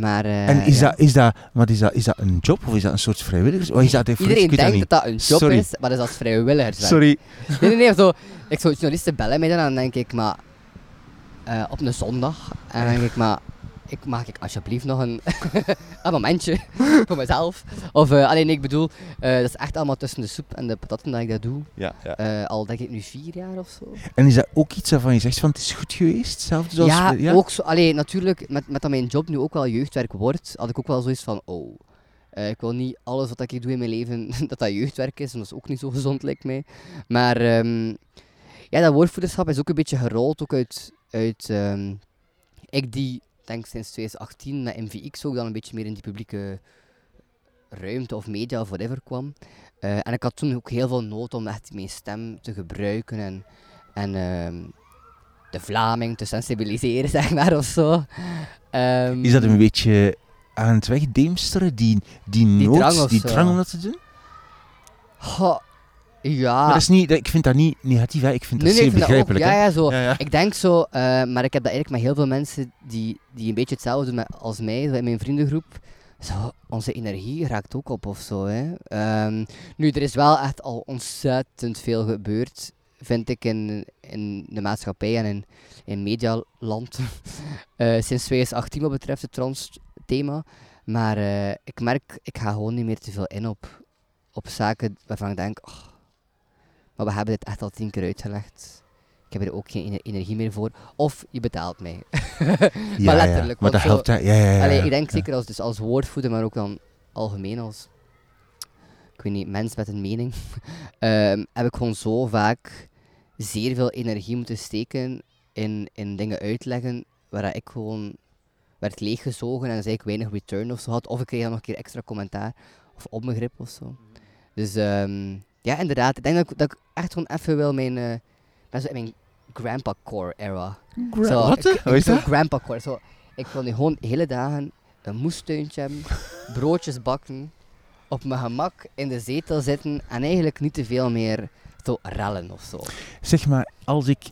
maar, eh, en is, ja. dat, is, dat, maar is, dat, is dat een job of is dat een soort vrijwilligers? Of is dat Iedereen dat denkt niet. dat dat een job Sorry. is, maar dat is als vrijwilligerswerk. Sorry. Nee, nee, nee. Zo, ik zou journalisten bellen mij dan en dan denk ik, maar eh, op een zondag. En dan denk ik, maar ik, mag ik alsjeblieft nog een, *laughs* een momentje *laughs* voor mezelf? Of, eh alleen ik bedoel, eh, dat is echt allemaal tussen de soep en de patatten dat ik dat doe. Ja, ja. Eh, al denk ik nu vier jaar of zo. En is dat ook iets waarvan je zegt van het is goed geweest? Hetzelfde zoals... ja, ook zo. Allee, natuurlijk, met, met dat mijn job nu ook wel jeugdwerk wordt, had ik ook wel zoiets van, oh, eh, ik wil niet alles wat ik doe in mijn leven, *laughs* dat dat jeugdwerk is. En dat is ook niet zo gezond, lijkt mij. Maar ehm, ja, dat woordvoederschap is ook een beetje gerold ook uit, uit ehm, ik die, denk sinds 2018 met MVX ook dan een beetje meer in die publieke ruimte of media of whatever kwam. Eh, en ik had toen ook heel veel nood om echt mijn stem te gebruiken en, en ehm, de Vlaming te sensibiliseren, *laughs* zeg maar, of zo. Ehm, Is dat een beetje aan het wegdeemsteren, die, die, Die nood, drang die zo. drang om dat te doen? goh, ja. Maar dat is niet, dat- ik vind dat niet negatief, hè. ik vind dat nee, nee, zeer ik vind dat ook, begrijpelijk. ja, ja, zo. Ja, ja. Ik denk zo, eh, maar ik heb dat eigenlijk met heel veel mensen die, die een beetje hetzelfde doen met, als mij, in mijn vriendengroep. Zo, onze energie raakt ook op of zo. Hè. Ehm, nu, er is wel echt al ontzettend veel gebeurd, vind ik, in, in de maatschappij en in, in medialand. *laughs* Eh, sinds 2018 wat betreft het trans-thema. Maar eh, ik merk, ik ga gewoon niet meer te veel in op, op zaken waarvan ik denk, "Oh, maar we hebben dit echt al tien keer uitgelegd. Ik heb er ook geen ener- energie meer voor. Of je betaalt mij. *laughs* Ja, ja. letterlijk, Maar want dat zo- helpt, hè. Ja, ja, ja. Allee, ja. ik denk Ja. zeker als, dus als woordvoerder, maar ook dan algemeen als, ik weet niet, mens met een mening, *laughs* ehm, heb ik gewoon zo vaak zeer veel energie moeten steken in, in dingen uitleggen waar ik gewoon werd leeggezogen en dus eigenlijk weinig return of zo had. Of ik kreeg dan nog een keer extra commentaar of onbegrip of zo. Dus ehm, ja, inderdaad. Ik denk dat ik, dat ik echt gewoon even wil mijn, eh, ik ben zo in mijn grandpa core era. Gra- Zo, Wat? ik- ik- is dat? grandpa core. Zo, ik wil nu gewoon hele dagen een moestuintje hebben, *laughs* broodjes bakken, op mijn gemak in de zetel zitten en eigenlijk niet te veel meer zo rellen of zo. Zeg maar, als ik,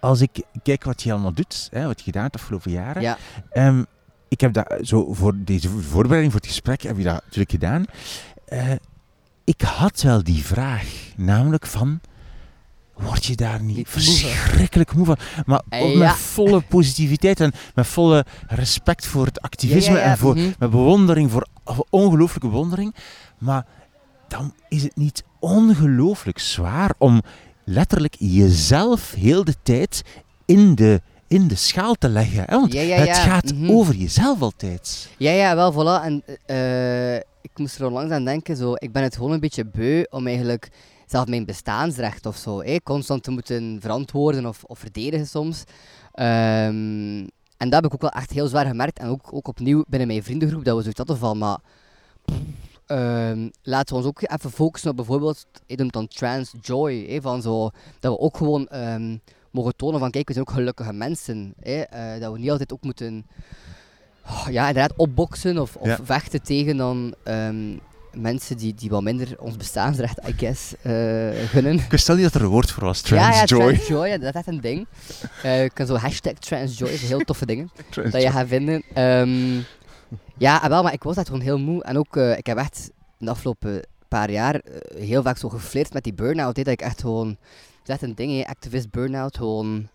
als ik kijk wat je allemaal doet, hè, wat je gedaan hebt de afgelopen jaren. Ja, Ehm, ik heb dat zo voor deze voorbereiding voor het gesprek heb je dat natuurlijk gedaan. Eh, ik had wel die vraag, namelijk van, word je daar niet, verschrikkelijk moe van? Maar Eh, ook ja. met volle *laughs* positiviteit en met volle respect voor het activisme Ja, ja, ja, en voor, mhm. met bewondering voor ongelooflijke bewondering. Maar dan is het niet ongelooflijk zwaar om letterlijk jezelf heel de tijd in de, in de schaal te leggen. Hè? Want Ja, ja, het gaat mhm. over jezelf altijd. Ja, ja, wel, voilà. En eh, ik moest er onlangs aan denken, zo, ik ben het gewoon een beetje beu om eigenlijk zelf mijn bestaansrecht of zo, constant te moeten verantwoorden of, of verdedigen soms. Ehm, en dat heb ik ook wel echt heel zwaar gemerkt. En ook, ook opnieuw binnen mijn vriendengroep, dat we zoiets hadden van, maar ehm, laten we ons ook even focussen op bijvoorbeeld, ik noem dan trans joy, van zo, dat we ook gewoon ehm, mogen tonen van, kijk, we zijn ook gelukkige mensen. Eh, dat we niet altijd ook moeten oh, ja, inderdaad opboksen of, of Ja. vechten tegen dan ehm, mensen die, die wat minder ons bestaansrecht, I guess, eh, gunnen. Ik wist wel niet dat er een woord voor was, Ja, ja, transjoy. transjoy, ja, dat is echt een ding. Eh je kan zo hashtag transjoy, dat heel toffe dingen *laughs* dat je gaat vinden. Ehm, ja, en wel, maar ik was echt gewoon heel moe. En ook, eh, ik heb echt de afgelopen paar jaar heel vaak zo geflirt met die burn-out. Dat ik echt gewoon, dat is echt een ding, hè, activist burn-out, gewoon,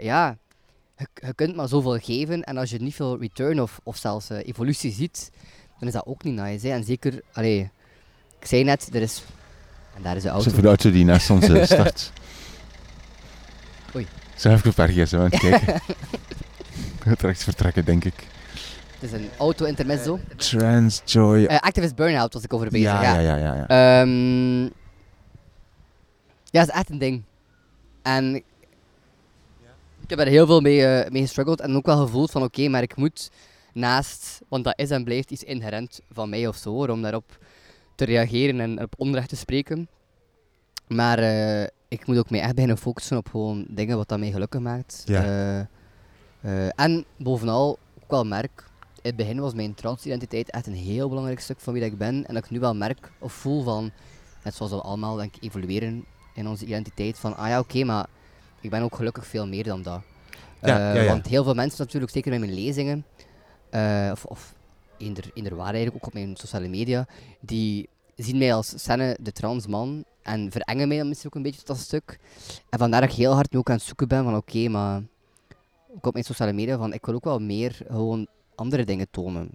ja, je, je kunt maar zoveel geven. En als je niet veel return of, of zelfs eh, evolutie ziet, dan is dat ook niet nice. Hè. En zeker, allee, ik zei net, er is, en daar is de auto. Zo voor de auto die naast ons *laughs* eh, start. Oei. Zo heb ik een paar gsm aan het kijken. Het rechts vertrekken, denk ik. Het is een auto-intermezzo. Transjoy. Eh, activist burn-out was ik over bezig, ja, ja. ja, ja, ja, ja. Ehm, ja, dat is echt een ding. En ik heb er heel veel mee, eh, mee gestruggeld en ook wel gevoeld van oké, maar ik moet naast, want dat is en blijft iets inherent van mij of zo, hoor, om daarop te reageren en op onrecht te spreken. Maar eh, ik moet ook mij echt beginnen focussen op gewoon dingen wat dat mij gelukkig maakt. Ja. Eh, en bovenal ook wel merk, in het begin was mijn transidentiteit echt een heel belangrijk stuk van wie dat ik ben. En dat ik nu wel merk of voel van, net zoals we allemaal denk ik, evolueren in onze identiteit, van ah ja oké, maar ik ben ook gelukkig veel meer dan dat. Ja, Eh, ja. Want heel veel mensen natuurlijk, zeker met mijn lezingen, eh, of, of in in waar eigenlijk, ook op mijn sociale media, die zien mij als Senne de trans man en verengen mij dan misschien ook een beetje tot dat stuk. En vandaar dat ik heel hard nu ook aan het zoeken ben van oké, maar ook op mijn sociale media van ik wil ook wel meer gewoon andere dingen tonen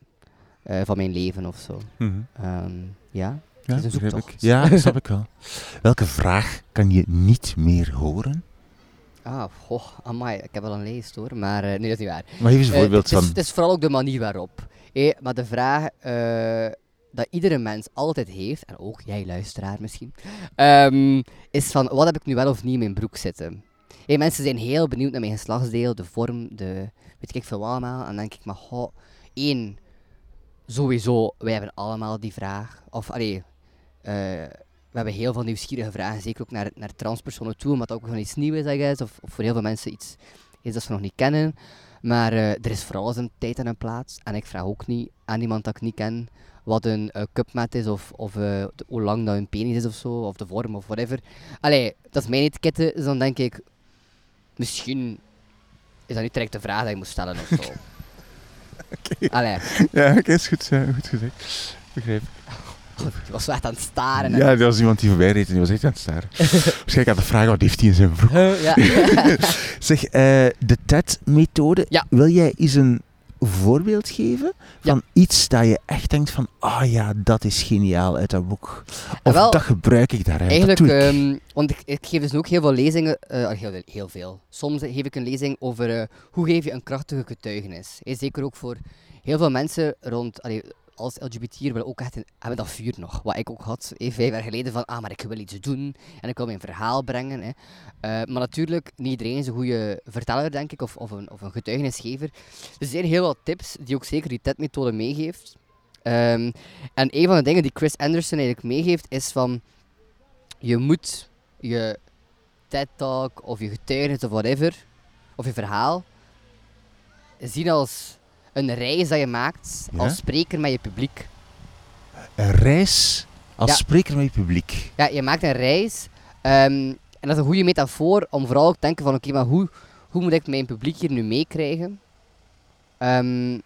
eh, van mijn leven of zo. Mhm. Ehm, ja. Ja, is een zoektocht. Ja, dat snap ik wel. *laughs* Welke vraag kan je niet meer horen? Ah, goh, amai, ik heb wel een lijst hoor, maar eh, nee, dat is niet waar. Maar geef eens een Eh, voorbeeld het, is, van... het is vooral ook de manier waarop. Eh, maar de vraag, eh, dat iedere mens altijd heeft, en ook jij luisteraar misschien, ehm, is van wat heb ik nu wel of niet in mijn broek zitten. Hey, mensen zijn heel benieuwd naar mijn geslachtsdeel, de vorm, de weet ik veel allemaal. En dan denk ik, maar goh, één, sowieso, wij hebben allemaal die vraag. Of, allee, eh, hebben heel veel nieuwsgierige vragen, zeker ook naar, naar transpersonen toe, omdat dat ook gewoon iets nieuws is, I guess, of, of voor heel veel mensen iets is dat ze nog niet kennen. Maar eh, er is vooral eens een tijd en een plaats. En ik vraag ook niet aan iemand dat ik niet ken wat een uh, cupmat is, of, of uh, de, hoe lang dat een penis is of zo, of de vorm of whatever. Allee, dat is mijn etiketten, dus dan denk ik, misschien is dat niet direct de vraag dat je moet stellen of zo. *laughs* Oké. Allee, Ja, oké, is goed, eh, goed gezegd. Begrijp je was echt aan het staren. hè. Ja, er was iemand die voorbij reed en die was echt aan het staren. *laughs* Waarschijnlijk aan de vraag wat heeft hij in zijn broek. Ja. *laughs* Zeg, eh, de TED-methode. Ja. Wil jij eens een voorbeeld geven van iets dat je echt denkt van, ah ja, dat is geniaal uit dat boek. Of Wel, dat gebruik ik daaruit. Eigenlijk, dat doe ik. ehm, want ik, ik geef dus ook heel veel lezingen, eh, heel, heel veel. Soms geef ik een lezing over eh, hoe geef je een krachtige getuigenis. Zeker ook voor heel veel mensen rond, allee, als LGBT'er willen ook echt een, hebben dat vuur nog. Wat ik ook had, eh, vijf jaar geleden, van ah, maar ik wil iets doen en ik wil mijn verhaal brengen. Hè. Eh, maar natuurlijk, niet iedereen is een goede verteller, denk ik, of, of, een, of een getuigenisgever. Dus er zijn heel wat tips die ook zeker die TED-methode meegeeft. Ehm, en een van de dingen die Chris Anderson eigenlijk meegeeft, is van je moet je TED-talk of je getuigenis of whatever, of je verhaal, zien als een reis dat je maakt Ja? als spreker met je publiek. Een reis als Ja. spreker met je publiek. Ja, je maakt een reis. ehm, en dat is een goede metafoor om vooral ook te denken van oké, maar hoe, hoe moet ik mijn publiek hier nu meekrijgen? Ehm,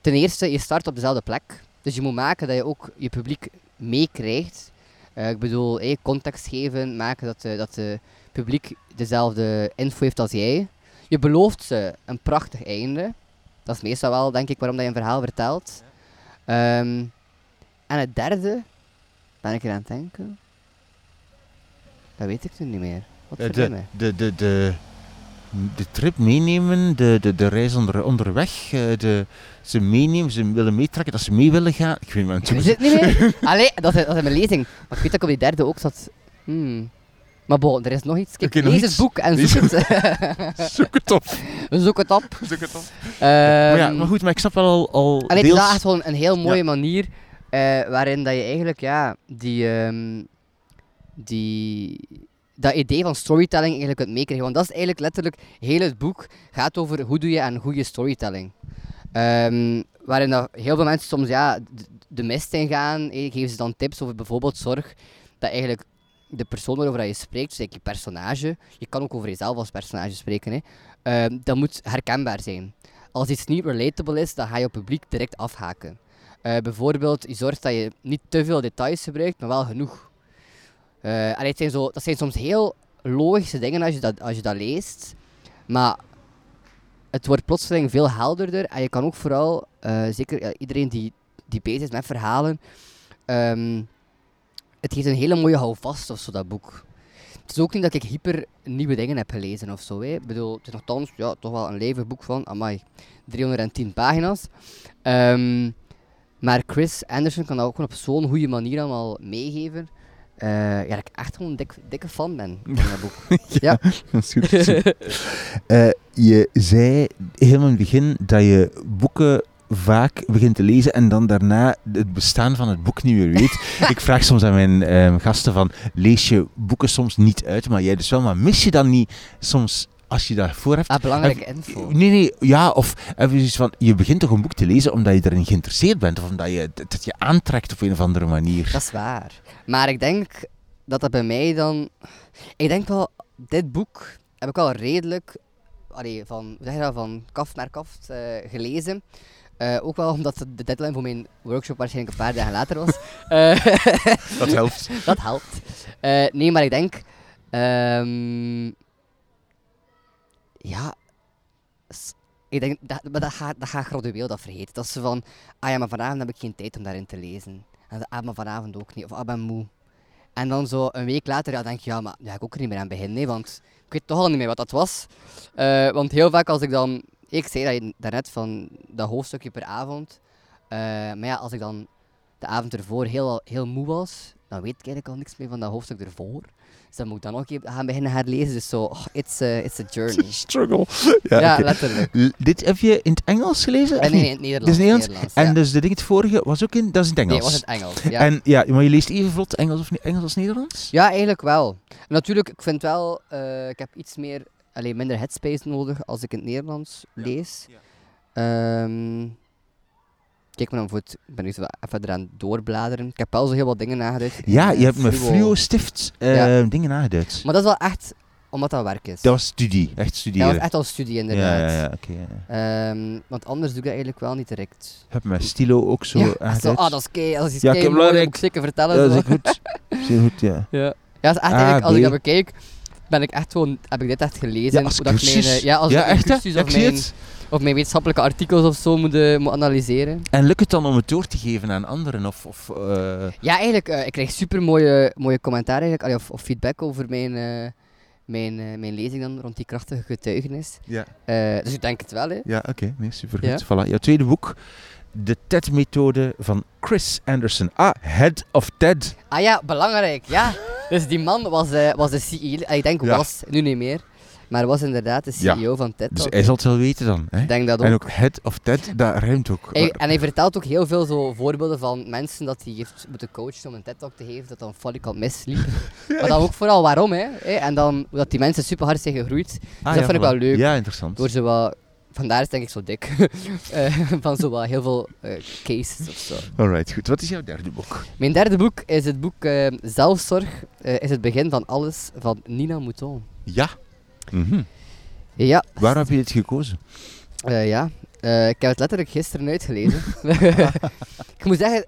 ten eerste, je start op dezelfde plek. Dus je moet maken dat je ook je publiek meekrijgt. Eh, ik bedoel, eh, context geven, maken dat de, dat de publiek dezelfde info heeft als jij. Je belooft ze een prachtig einde. Dat is meestal wel, denk ik, waarom dat je een verhaal vertelt. Ehm, en het derde, ben ik er aan het denken? Dat weet ik nu niet meer. Wat Eh, verdomme. de, de, de, de, de trip meenemen, de, de, de reis onder, onderweg, eh, de, ze meenemen, ze willen meetrekken, dat ze mee willen gaan. Ik weet niet Ik weet het niet meer. *laughs* Allee, dat is, dat is mijn lezing. Maar ik weet dat ik op die derde ook zat. Hmm. Maar bon, er is nog iets. Kijk, lees het boek en zoek het. *laughs* Zoek het op. zoek het op. Zoek het op. Ehm, maar, ja, maar goed, maar ik snap wel al, al is deels... echt wel een heel mooie manier eh, waarin dat je eigenlijk ja, die, ehm, die, dat idee van storytelling eigenlijk kunt meekrijgen. Want dat is eigenlijk letterlijk, heel het boek gaat over hoe doe je aan goede storytelling. Ehm, waarin dat heel veel mensen soms ja, de, de mist in gaan, geven ze dan tips over bijvoorbeeld zorg dat eigenlijk de persoon waarover je spreekt, dus je personage, je kan ook over jezelf als personage spreken, hè, ehm, dat moet herkenbaar zijn. Als iets niet relatable is, dan ga je op publiek direct afhaken. Eh, bijvoorbeeld, je zorgt dat je niet te veel details gebruikt, maar wel genoeg. Eh, het zijn zo, dat zijn soms heel logische dingen als je dat, als je dat leest, maar het wordt plotseling veel helderder en je kan ook vooral, eh, zeker iedereen die, die bezig is met verhalen, ehm, het geeft een hele mooie houvast of zo, dat boek. Het is ook niet dat ik hyper nieuwe dingen heb gelezen of zo. Hè. Ik bedoel, het is nogthans ja, toch wel een levend boek van, amai, 310 pagina's. Ehm, maar Chris Anderson kan dat ook gewoon op zo'n goede manier allemaal meegeven. Eh, ja, dat ik echt gewoon een dik, dikke fan ben van dat boek. *laughs* Ja. *laughs* Dat is goed. Eh, je zei helemaal in het begin dat je boeken vaak begint te lezen en dan daarna het bestaan van het boek niet meer weet. *laughs* ik vraag soms aan mijn ehm, gasten van, lees je boeken soms niet uit, maar jij dus wel, maar mis je dan niet soms als je daarvoor hebt? Ah, belangrijke info. Nee, nee, ja, of even zoiets van, je begint toch een boek te lezen omdat je erin geïnteresseerd bent, of omdat je, dat het je aantrekt op een of andere manier. Dat is waar. Maar ik denk dat dat bij mij dan... Ik denk wel, dit boek heb ik al redelijk allee, van, hoe zeg je dat, van kaft naar kaft eh, gelezen. Eh, ook wel omdat de deadline voor mijn workshop waarschijnlijk een paar dagen later was. *laughs* Eh, *laughs* Dat helpt. dat helpt. Eh, nee, maar ik denk... ehm, ja... Ik denk, dat, maar dat gaat, dat gaat gradueel dat vergeten. Dat ze van, ah ja, maar vanavond heb ik geen tijd om daarin te lezen. En dan, ah, maar vanavond ook niet. Of, ah, ik ben moe. En dan zo een week later ja, denk je, ja, maar ja, ik ook er niet meer aan beginnen. Nee, want ik weet toch al niet meer wat dat was. Eh, want heel vaak als ik dan... Ik zei dat je daarnet van dat hoofdstukje per avond. Eh, maar ja, als ik dan de avond ervoor heel, heel moe was, dan weet ik eigenlijk al niks meer van dat hoofdstuk ervoor. Dus dan moet ik dan nog even gaan beginnen herlezen. Dus zo, oh, it's, a, it's a *laughs* journey. Struggle. *laughs* Ja, Ja, letterlijk. Dit heb je in het Engels gelezen? Nee, nee, in het Nederlands. Is Nederlands? Nederlands, En ja. dus de ding het vorige was ook in, dat is in het Nee, Engels. was het Engels. Ja. En ja, maar je leest even vlot Engels, of, Engels als Nederlands? ja, eigenlijk wel. Natuurlijk, ik vind wel, eh, ik heb iets meer, alleen minder headspace nodig als ik in het Nederlands lees. Ehm, kijk maar dan voor het, ik ben nu zo even eraan doorbladeren. Ik heb wel zo heel wat dingen nageduid. Ja, je eh, hebt met fluo stift eh, Ja. dingen aangeduid. Maar dat is wel echt omdat dat werk is. Dat was studie, echt dat studeren. was echt al studie inderdaad. ja, ja, oké. ja. Ehm, want anders doe ik dat eigenlijk wel niet direct. Heb mijn stilo ook zo ja, echt zo, aangeduid. ah, dat is kei, dat is iets Ja, ik kei heb mooi, dat belangrijk- moet ik zeker vertellen. Dat is goed. Zeer goed, ja. *laughs* Ja, ja dat is echt Ah, eigenlijk, als ik dat bekijk, ben ik echt gewoon, heb ik dit echt gelezen. Ja, als dat ik mijn, eh, ja, als ja, echt cursus of, mijn, of mijn wetenschappelijke artikels of zo moet, moet analyseren. En lukt het dan om het door te geven aan anderen? Of, of, eh, Ja, eigenlijk, eh, ik krijg super mooie, mooie commentaar eigenlijk, allee, of, of feedback over mijn, mijn, mijn lezing dan rond die krachtige getuigenis. ja, dus ik denk het wel, hè. ja oké. Nee, supergoed. Ja. Voilà. Jouw tweede boek, De TED-methode van Chris Anderson. Ah, Head of TED. Ah ja, belangrijk, ja. Dus die man was, eh, was de CEO, ik denk Ja. was, nu niet meer, maar was inderdaad de Ja. CEO van TED Dus Talk. hij zal het wel weten dan. Hè? Ik denk dat ook. En ook Head of TED, dat ruimt ook. Hij- en hij vertelt ook heel veel zo voorbeelden van mensen dat hij heeft moeten coachen om een TED-talk te geven, dat dan falikant misliep. *laughs* maar dan ook vooral waarom, hè. hè, En dan hoe dat die mensen super hard zijn gegroeid. Ah, dat vind ik wel leuk. Ja, interessant. Door zo wat, vandaar is het denk ik zo dik, *laughs* Eh, van zo wat heel veel eh, cases of zo. Alright, goed. Wat is jouw derde boek? Mijn derde boek is het boek eh, Zelfzorg is het begin van alles van Nina Mouton. Ja. Mhm. Ja, Waarom heb je dit gekozen? Ja, ik heb het letterlijk gisteren uitgelezen. *laughs* *laughs* ik moet zeggen,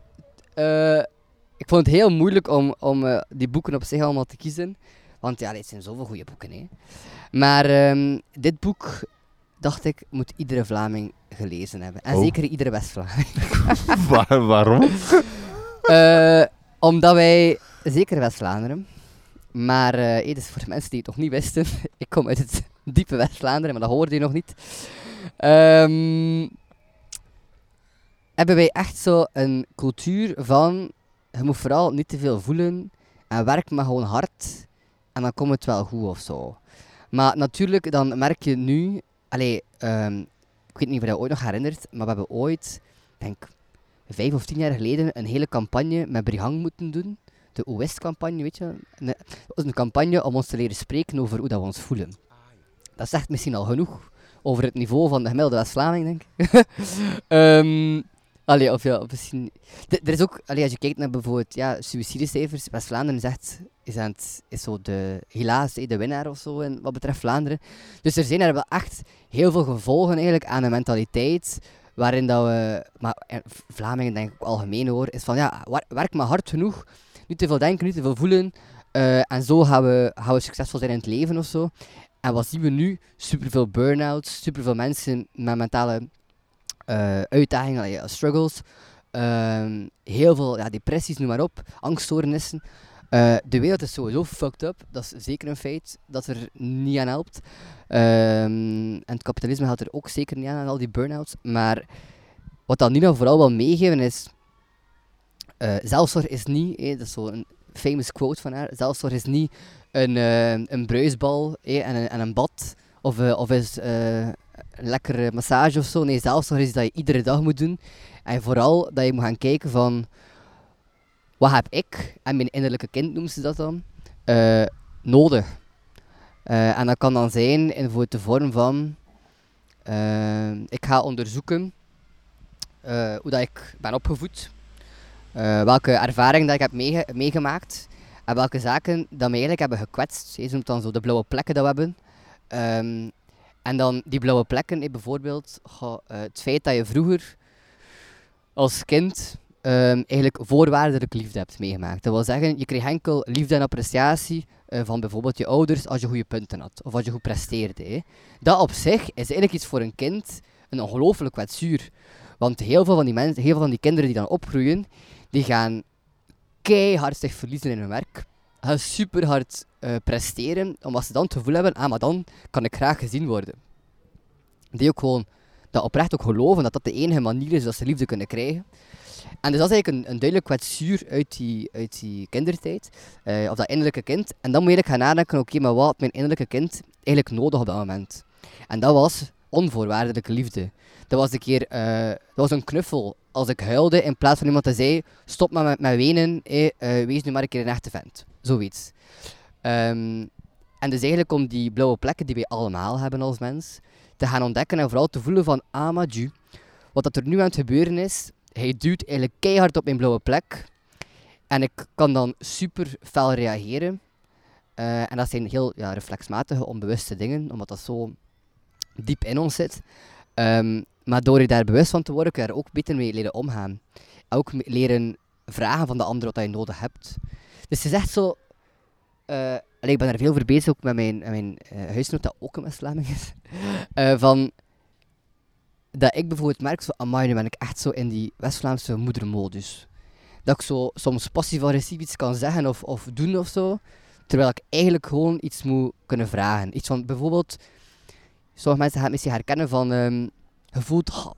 ik vond het heel moeilijk om, om die boeken op zich allemaal te kiezen. Want ja, het zijn zoveel goede boeken. Hè. Maar ehm, dit boek, dacht ik, moet iedere Vlaming gelezen hebben. En Oh. zeker iedere West-Vlaming. *laughs* Waar, waarom? Eh, omdat wij, zeker West-Vlaanderen, maar eh, dus voor de mensen die het nog niet wisten, *laughs* ik kom uit het *laughs* diepe West-Vlaanderen, maar dat hoorde je nog niet. Ehm, hebben wij echt zo een cultuur van, je moet vooral niet te veel voelen en werk maar gewoon hard en dan komt het wel goed of zo. Maar natuurlijk, dan merk je nu, allee, ehm, ik weet niet of je dat ooit nog herinnert, maar we hebben ooit, denk vijf of tien jaar geleden, een hele campagne met Brihang moeten doen. De OS-campagne, weet je. Dat was een campagne om ons te leren spreken over hoe dat we ons voelen. Dat zegt misschien al genoeg over het niveau van de gemiddelde West-Vlaming, denk ik. *laughs* Ehm, allee, of ja, misschien... Er is ook, allee, als je kijkt naar bijvoorbeeld ja, suïcidecijfers, West-Vlaanderen is echt, is, aan het, is zo de, helaas de winnaar of zo in wat betreft Vlaanderen. Dus er zijn er wel echt heel veel gevolgen eigenlijk aan een mentaliteit waarin dat we, maar Vlamingen denk ik ook algemeen hoor, is van ja, werk maar hard genoeg, niet te veel denken, niet te veel voelen, eh, en zo gaan we, gaan we succesvol zijn in het leven of zo. En wat zien we nu? Superveel burn-outs, superveel mensen met mentale eh, uitdagingen, ja, struggles, ehm, heel veel ja, depressies, noem maar op, angststoornissen. Eh, de wereld is sowieso fucked up, dat is zeker een feit dat er niet aan helpt. Ehm, en het kapitalisme helpt er ook zeker niet aan, aan al die burn-outs. Maar wat dan Nina vooral wil meegeven is, eh, zelfzorg is niet, eh, dat is zo'n famous quote van haar, zelfzorg is niet een, eh, een bruisbal eh, en, een, en een bad, of, eh, of is eh, lekkere massage of zo. Nee, zelfzorg is dat je iedere dag moet doen. En vooral dat je moet gaan kijken van, wat heb ik, en mijn innerlijke kind noemen ze dat dan, eh, nodig. Eh, en dat kan dan zijn in de vorm van, eh, ik ga onderzoeken eh, hoe dat ik ben opgevoed, eh, welke ervaringen dat ik heb meege- meegemaakt en welke zaken dat mij eigenlijk hebben gekwetst. Je noemt dan zo de blauwe plekken dat we hebben. Ehm, en dan die blauwe plekken, eh, bijvoorbeeld eh, het feit dat je vroeger als kind ehm, eigenlijk voorwaardelijk liefde hebt meegemaakt. Dat wil zeggen, je kreeg enkel liefde en appreciatie eh, van bijvoorbeeld je ouders als je goede punten had of als je goed presteerde. Dat op zich is eigenlijk iets voor een kind een ongelooflijk kwetsuur. Want heel veel van die mensen, heel veel van die kinderen die dan opgroeien, die gaan keihard zich verliezen in hun werk. Gaan super hard eh, presteren, omdat ze dan het gevoel hebben, ah, maar dan kan ik graag gezien worden. Die ook gewoon dat oprecht ook geloven dat dat de enige manier is dat ze liefde kunnen krijgen. En dus dat is eigenlijk een, duidelijk kwetsuur uit die, uit die kindertijd, eh, of dat innerlijke kind. En dan moet je eigenlijk gaan nadenken, oké, maar wat had mijn innerlijke kind eigenlijk nodig op dat moment? En dat was onvoorwaardelijke liefde. Dat was een keer, eh, dat was een knuffel. Als ik huilde, in plaats van iemand te zei, stop maar met, met wenen, eh, wees nu maar een keer een echte vent. Zoiets. Ehm, en dus eigenlijk om die blauwe plekken die wij allemaal hebben als mens, te gaan ontdekken en vooral te voelen van, ah wat dat er nu aan het gebeuren is, hij duwt eigenlijk keihard op mijn blauwe plek. En ik kan dan super fel reageren. Eh, en dat zijn heel ja, reflexmatige, onbewuste dingen, omdat dat zo diep in ons zit. Ehm, maar door je daar bewust van te worden, kun je daar ook beter mee leren omgaan. Ook leren vragen van de ander wat je nodig hebt. Dus het is echt zo... allee, ik ben er veel voor bezig, ook met mijn, mijn eh, huisgenoot, dat ook een West-Vlaming is. *laughs* Eh, van, dat ik bijvoorbeeld merk, van, amai, nu ben ik echt zo in die West-Vlaamse moedermodus. Dat ik zo soms passief-agressief iets kan zeggen of, of doen of zo, terwijl ik eigenlijk gewoon iets moet kunnen vragen. Iets van, bijvoorbeeld, sommige mensen gaan het misschien herkennen van, ehm, je voelt, "Ah,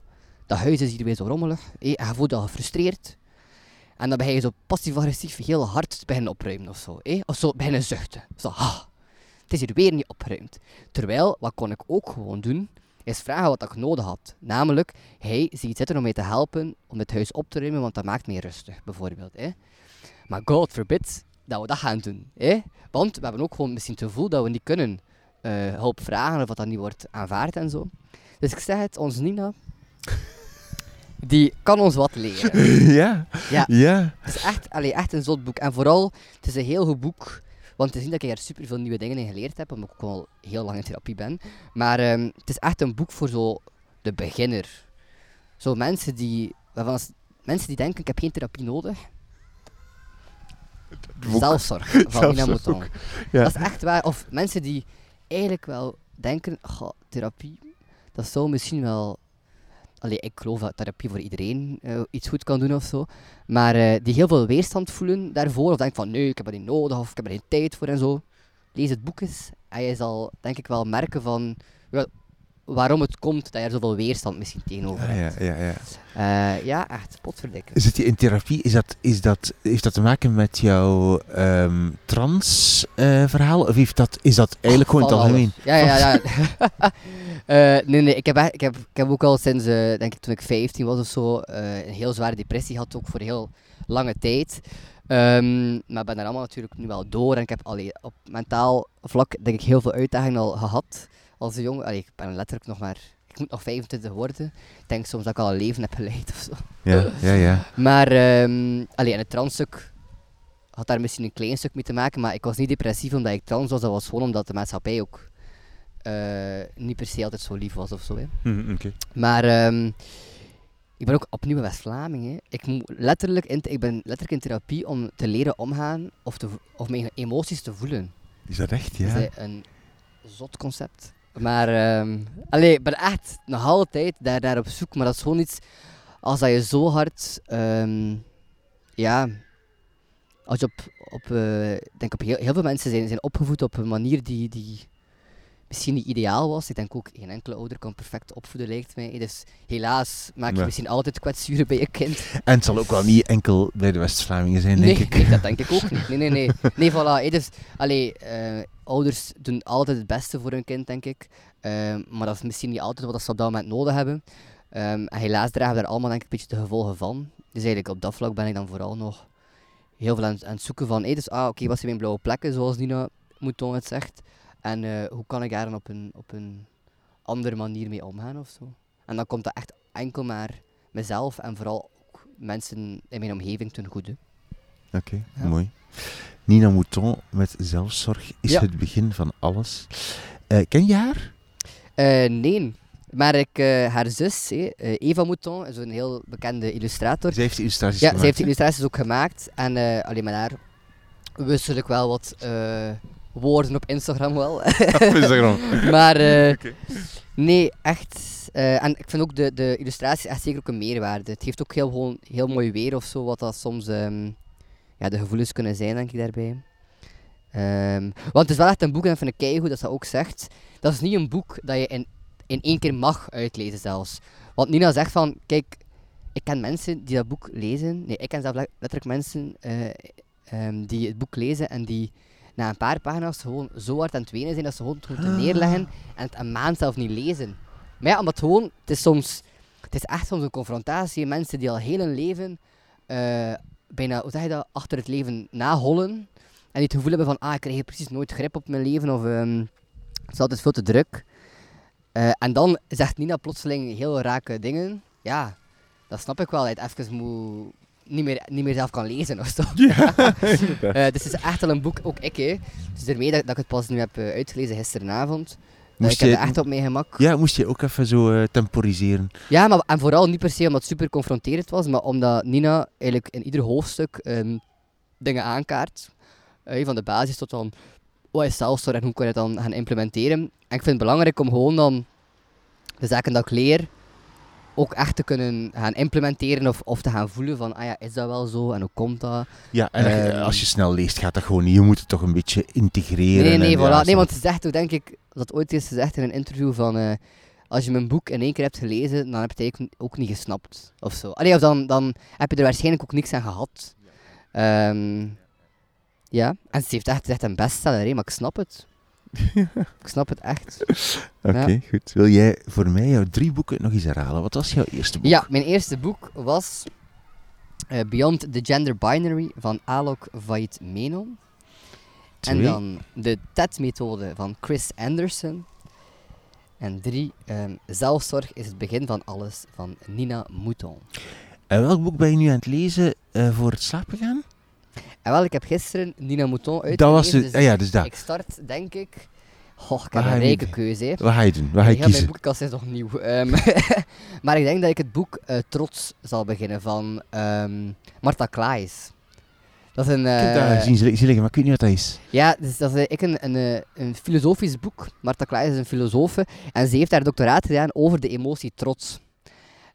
dat huis is hier weer zo rommelig, je voelt je gefrustreerd. En dan begin je zo passief-agressief heel hard te beginnen opruimen of zo. Eh? Of zo beginnen zuchten. Zo, het is hier weer niet opgeruimd. Terwijl, wat kon ik ook gewoon doen, is vragen wat ik nodig had. Namelijk, hij ziet zitten om mij te helpen om het huis op te ruimen, want dat maakt mij rustig, bijvoorbeeld. Eh? Maar God forbid dat we dat gaan doen. Eh? Want we hebben ook gewoon misschien het gevoel dat we niet kunnen eh, hulp vragen of dat dat niet wordt aanvaard en zo. Dus ik zeg het, ons Nina, die kan ons wat leren. *laughs* ja. Ja. Ja. Het is echt, allee, echt een zot boek. En vooral, het is een heel goed boek. Want te zien dat ik er super veel nieuwe dingen in geleerd heb, omdat ik ook al heel lang in therapie ben. Maar ehm, het is echt een boek voor zo de beginner. Zo mensen die, waarvan mensen die denken, ik heb geen therapie nodig. Zelfzorg *laughs* van Nina Mouton. Ja. Dat is echt waar. Of mensen die eigenlijk wel denken, goh, therapie, dat zou misschien wel... Allee, ik geloof dat therapie voor iedereen eh, iets goed kan doen of zo. Maar eh, die heel veel weerstand voelen daarvoor. Of denken van, nee, ik heb dat niet nodig. Of ik heb er geen tijd voor en zo. Lees het boek eens. En je zal, denk ik wel, merken van... waarom het komt dat je er zoveel weerstand misschien tegenover Ja, hebt. ja, ja, ja. Eh, ja, echt, potverdikken. Zit je in therapie? Is dat, is dat, heeft dat te maken met jouw ehm, trans eh, verhaal? Of heeft dat, is dat eigenlijk gewoon in het algemeen? Ja, ja, ja. *laughs* Eh, nee, nee, ik heb, ik, heb, ik heb ook al sinds, denk ik, toen ik 15 was of zo, een heel zware depressie gehad, ook voor heel lange tijd. Ehm, maar ik ben daar allemaal natuurlijk nu wel door en ik heb allee, op mentaal vlak, denk ik, heel veel uitdagingen al gehad als een jongen. Allee, ik ben letterlijk nog maar, ik moet nog 25 worden. Ik denk soms dat ik al een leven heb geleid of zo. Ja, ja, ja. Maar, ehm allee, en het transstuk had daar misschien een klein stuk mee te maken, maar ik was niet depressief omdat ik trans was, dat was gewoon omdat de maatschappij ook eh, niet per se altijd zo lief was of zo. Hè. Oké. Maar ehm, ik ben ook opnieuw een West-Vlaming. Ik, moet letterlijk in, ik ben letterlijk in therapie om te leren omgaan of, te, of mijn emoties te voelen. Is dat echt, ja? Dat is een zot concept. Maar allee, ik ben echt nog altijd daar, daar op zoek. Maar dat is gewoon iets als dat je zo hard, ehm, ja, als je op, op eh, ik denk op heel, heel veel mensen zijn, zijn opgevoed op een manier die, die misschien niet ideaal was. Ik denk ook, geen enkele ouder kan perfect opvoeden, lijkt mij. Dus helaas maak je Ja. misschien altijd kwetsuren bij je kind. En het zal ook wel niet enkel bij de West-Vlamingen zijn, denk nee, ik. nee, dat denk ik ook niet. Nee, nee, nee. Nee, voilà. Dus, allee, eh, ouders doen altijd het beste voor hun kind, denk ik. Ehm, maar dat is misschien niet altijd wat ze op dat moment nodig hebben. Ehm, en helaas dragen daar allemaal denk ik een beetje de gevolgen van. Dus eigenlijk op dat vlak ben ik dan vooral nog heel veel aan, aan het zoeken van... Hey, dus, ah, oké, wat zijn mijn blauwe plekken, zoals Nina Mouton het zegt. En eh, hoe kan ik daar dan op een, op een andere manier mee omgaan of zo. En dan komt dat echt enkel maar mezelf en vooral ook mensen in mijn omgeving ten goede. Oké, Ja. mooi. Nina Mouton met zelfzorg is Ja. het begin van alles. Eh, ken je haar? Eh, nee. Maar ik, eh, haar zus, hè, eh, Eva Mouton, is een heel bekende illustrator. Zij heeft de illustraties Ja, gemaakt. ze heeft die hè? illustraties ook gemaakt. En eh, alleen maar daar wissel ik wel wat eh, woorden op Instagram wel. *laughs* Op Instagram. *laughs* maar eh, Oké. nee, echt. eh, en ik vind ook de, de illustraties echt zeker ook een meerwaarde. Het heeft ook heel, gewoon, heel mooi weer of zo, wat dat soms ehm, ja, de gevoelens kunnen zijn, denk ik daarbij. Ehm, want het is wel echt een boek, en dat vind ik keigoed dat ze ook zegt. Dat is niet een boek dat je in, in één keer mag uitlezen zelfs. Want Nina zegt van, kijk, ik ken mensen die dat boek lezen. Nee, ik ken zelf le- letterlijk mensen eh, ehm, die het boek lezen en die na een paar pagina's gewoon zo hard aan het wenen zijn dat ze gewoon het gewoon te neerleggen en het een maand zelf niet lezen. Maar ja, omdat het gewoon, het is soms, het is echt soms een confrontatie. Mensen die al heel hun leven, eh, bijna, hoe zeg je dat, achter het leven nahollen. En die het gevoel hebben van, ah, ik krijg precies nooit grip op mijn leven of ehm, het is altijd veel te druk. Eh, en dan zegt Nina plotseling heel rake dingen. Ja, dat snap ik wel. Dat je het even moet, niet, meer, niet meer zelf kan lezen of zo. *laughs* Eh, dus het is echt wel een boek, ook ik. Hè. Dus daarmee dat, dat ik het pas nu heb eh, uitgelezen gisteravond. Moest ik heb je- echt op mijn gemak. Ja, moest je ook even zo eh, temporiseren. Ja, maar, en vooral niet per se omdat het super confronterend was, maar omdat Nina eigenlijk in ieder hoofdstuk ehm, dingen aankaart. Eh, van de basis tot dan, wat is zelfzorg en hoe kan je het dan gaan implementeren. En ik vind het belangrijk om gewoon dan de zaken dat ik leer ook echt te kunnen gaan implementeren of, of te gaan voelen van, ah ja, is dat wel zo en hoe komt dat? Ja, en als je- Ehm. als je snel leest, gaat dat gewoon niet. Je moet het toch een beetje integreren. Nee, nee, en voilà. ja, nee, want is echt, hoe denk ik, dat ooit is gezegd in een interview van, eh, als je mijn boek in één keer hebt gelezen, dan heb je het eigenlijk ook niet gesnapt, of zo. Allee, of dan, dan heb je er waarschijnlijk ook niks aan gehad. Ehm, ja, en ze heeft echt gezegd een bestseller, hè, maar ik snap het. *laughs* ik snap het echt. Oké, Ja. goed. Wil jij voor mij jouw drie boeken nog eens herhalen? Wat was jouw eerste boek? Ja, mijn eerste boek was eh, Beyond the Gender Binary van Alok Vait Menon. En Twee. dan de TED-methode van Chris Anderson. En drie, ehm, Zelfzorg is het begin van alles van Nina Mouton. En welk boek ben je nu aan het lezen eh, voor het slapen gaan? En wel, ik heb gisteren Nina Mouton uitgelezen. Dat was dus ah ja, dus dat. Ik start, denk ik... Goh, ik heb een rijke doen? keuze. Wat ga je doen? Wat ga je Heel mijn kiezen? boekenkast is nog nieuw. Ehm, *laughs* maar ik denk dat ik het boek eh, Trots zal beginnen van ehm Martha Klaes. Dat is een... Ik heb dat eh, gezien zie liggen, maar ik weet niet wat dat is. Ja, dus dat is eh, ik een, een, een filosofisch boek. Martha Klaes is een filosofe en ze heeft haar doctoraat gedaan over de emotie trots.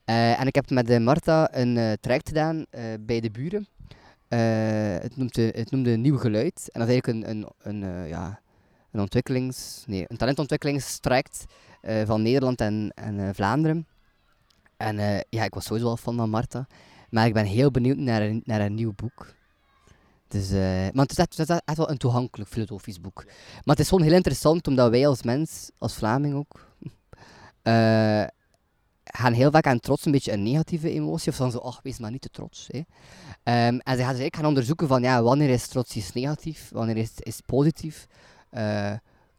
En ik heb met Martha een traject gedaan bij de buren. Eh, het, noemt, eh, het noemde Nieuw Geluid. En dat is eigenlijk een, een, een, eh, ja, een ontwikkelings... Nee, een talentontwikkelingstraject eh, van Nederland en, en Vlaanderen. En ja, ik was sowieso al fan van Martha. Maar ik ben heel benieuwd naar naar een nieuw boek. Dus, maar het is, echt, het is echt wel een toegankelijk filosofisch boek. Maar het is gewoon heel interessant, omdat wij als mens, als Vlaming ook, *laughs* eh, gaan heel vaak aan trots een beetje een negatieve emotie. Of dan zo, ach, wees maar niet te trots. Hè. Ehm, en ze gaan dus gaan onderzoeken van, ja, wanneer is trots iets negatief, wanneer is is het positief. Eh,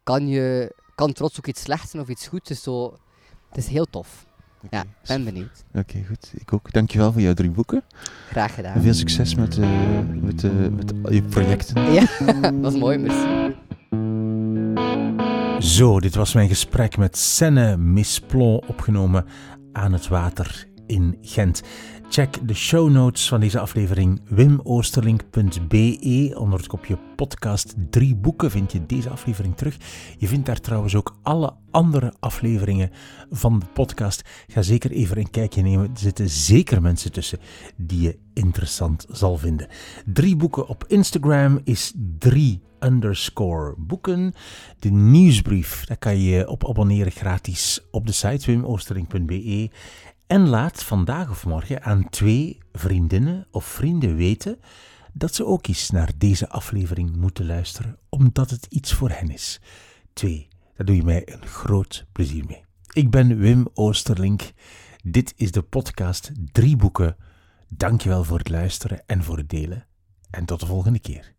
kan, je, kan trots ook iets slechts zijn of iets goeds? Dus zo, het is heel tof. Ja, ik ben benieuwd. Oké, goed. Ik ook. Dankjewel voor jouw drie boeken. Graag gedaan. En veel succes met, eh, met, eh, met je projecten. Ja, *laughs* dat is mooi, merci. Zo, dit was mijn gesprek met Senne Misplon, opgenomen aan het water in Gent. Check de show notes van deze aflevering wimoosterlink.be. Onder het kopje podcast drie boeken vind je deze aflevering terug. Je vindt daar trouwens ook alle andere afleveringen van de podcast. Ga zeker even een kijkje nemen. Er zitten zeker mensen tussen die je interessant zal vinden. Drie boeken op Instagram is drie boeken. De nieuwsbrief, daar kan je op abonneren gratis op de site wimoosterling.be. En laat vandaag of morgen aan twee vriendinnen of vrienden weten dat ze ook eens naar deze aflevering moeten luisteren, omdat het iets voor hen is. Twee, daar doe je mij een groot plezier mee. Ik ben Wim Oosterlink. Dit is de podcast Drie Boeken. Dankjewel voor het luisteren en voor het delen. En tot de volgende keer.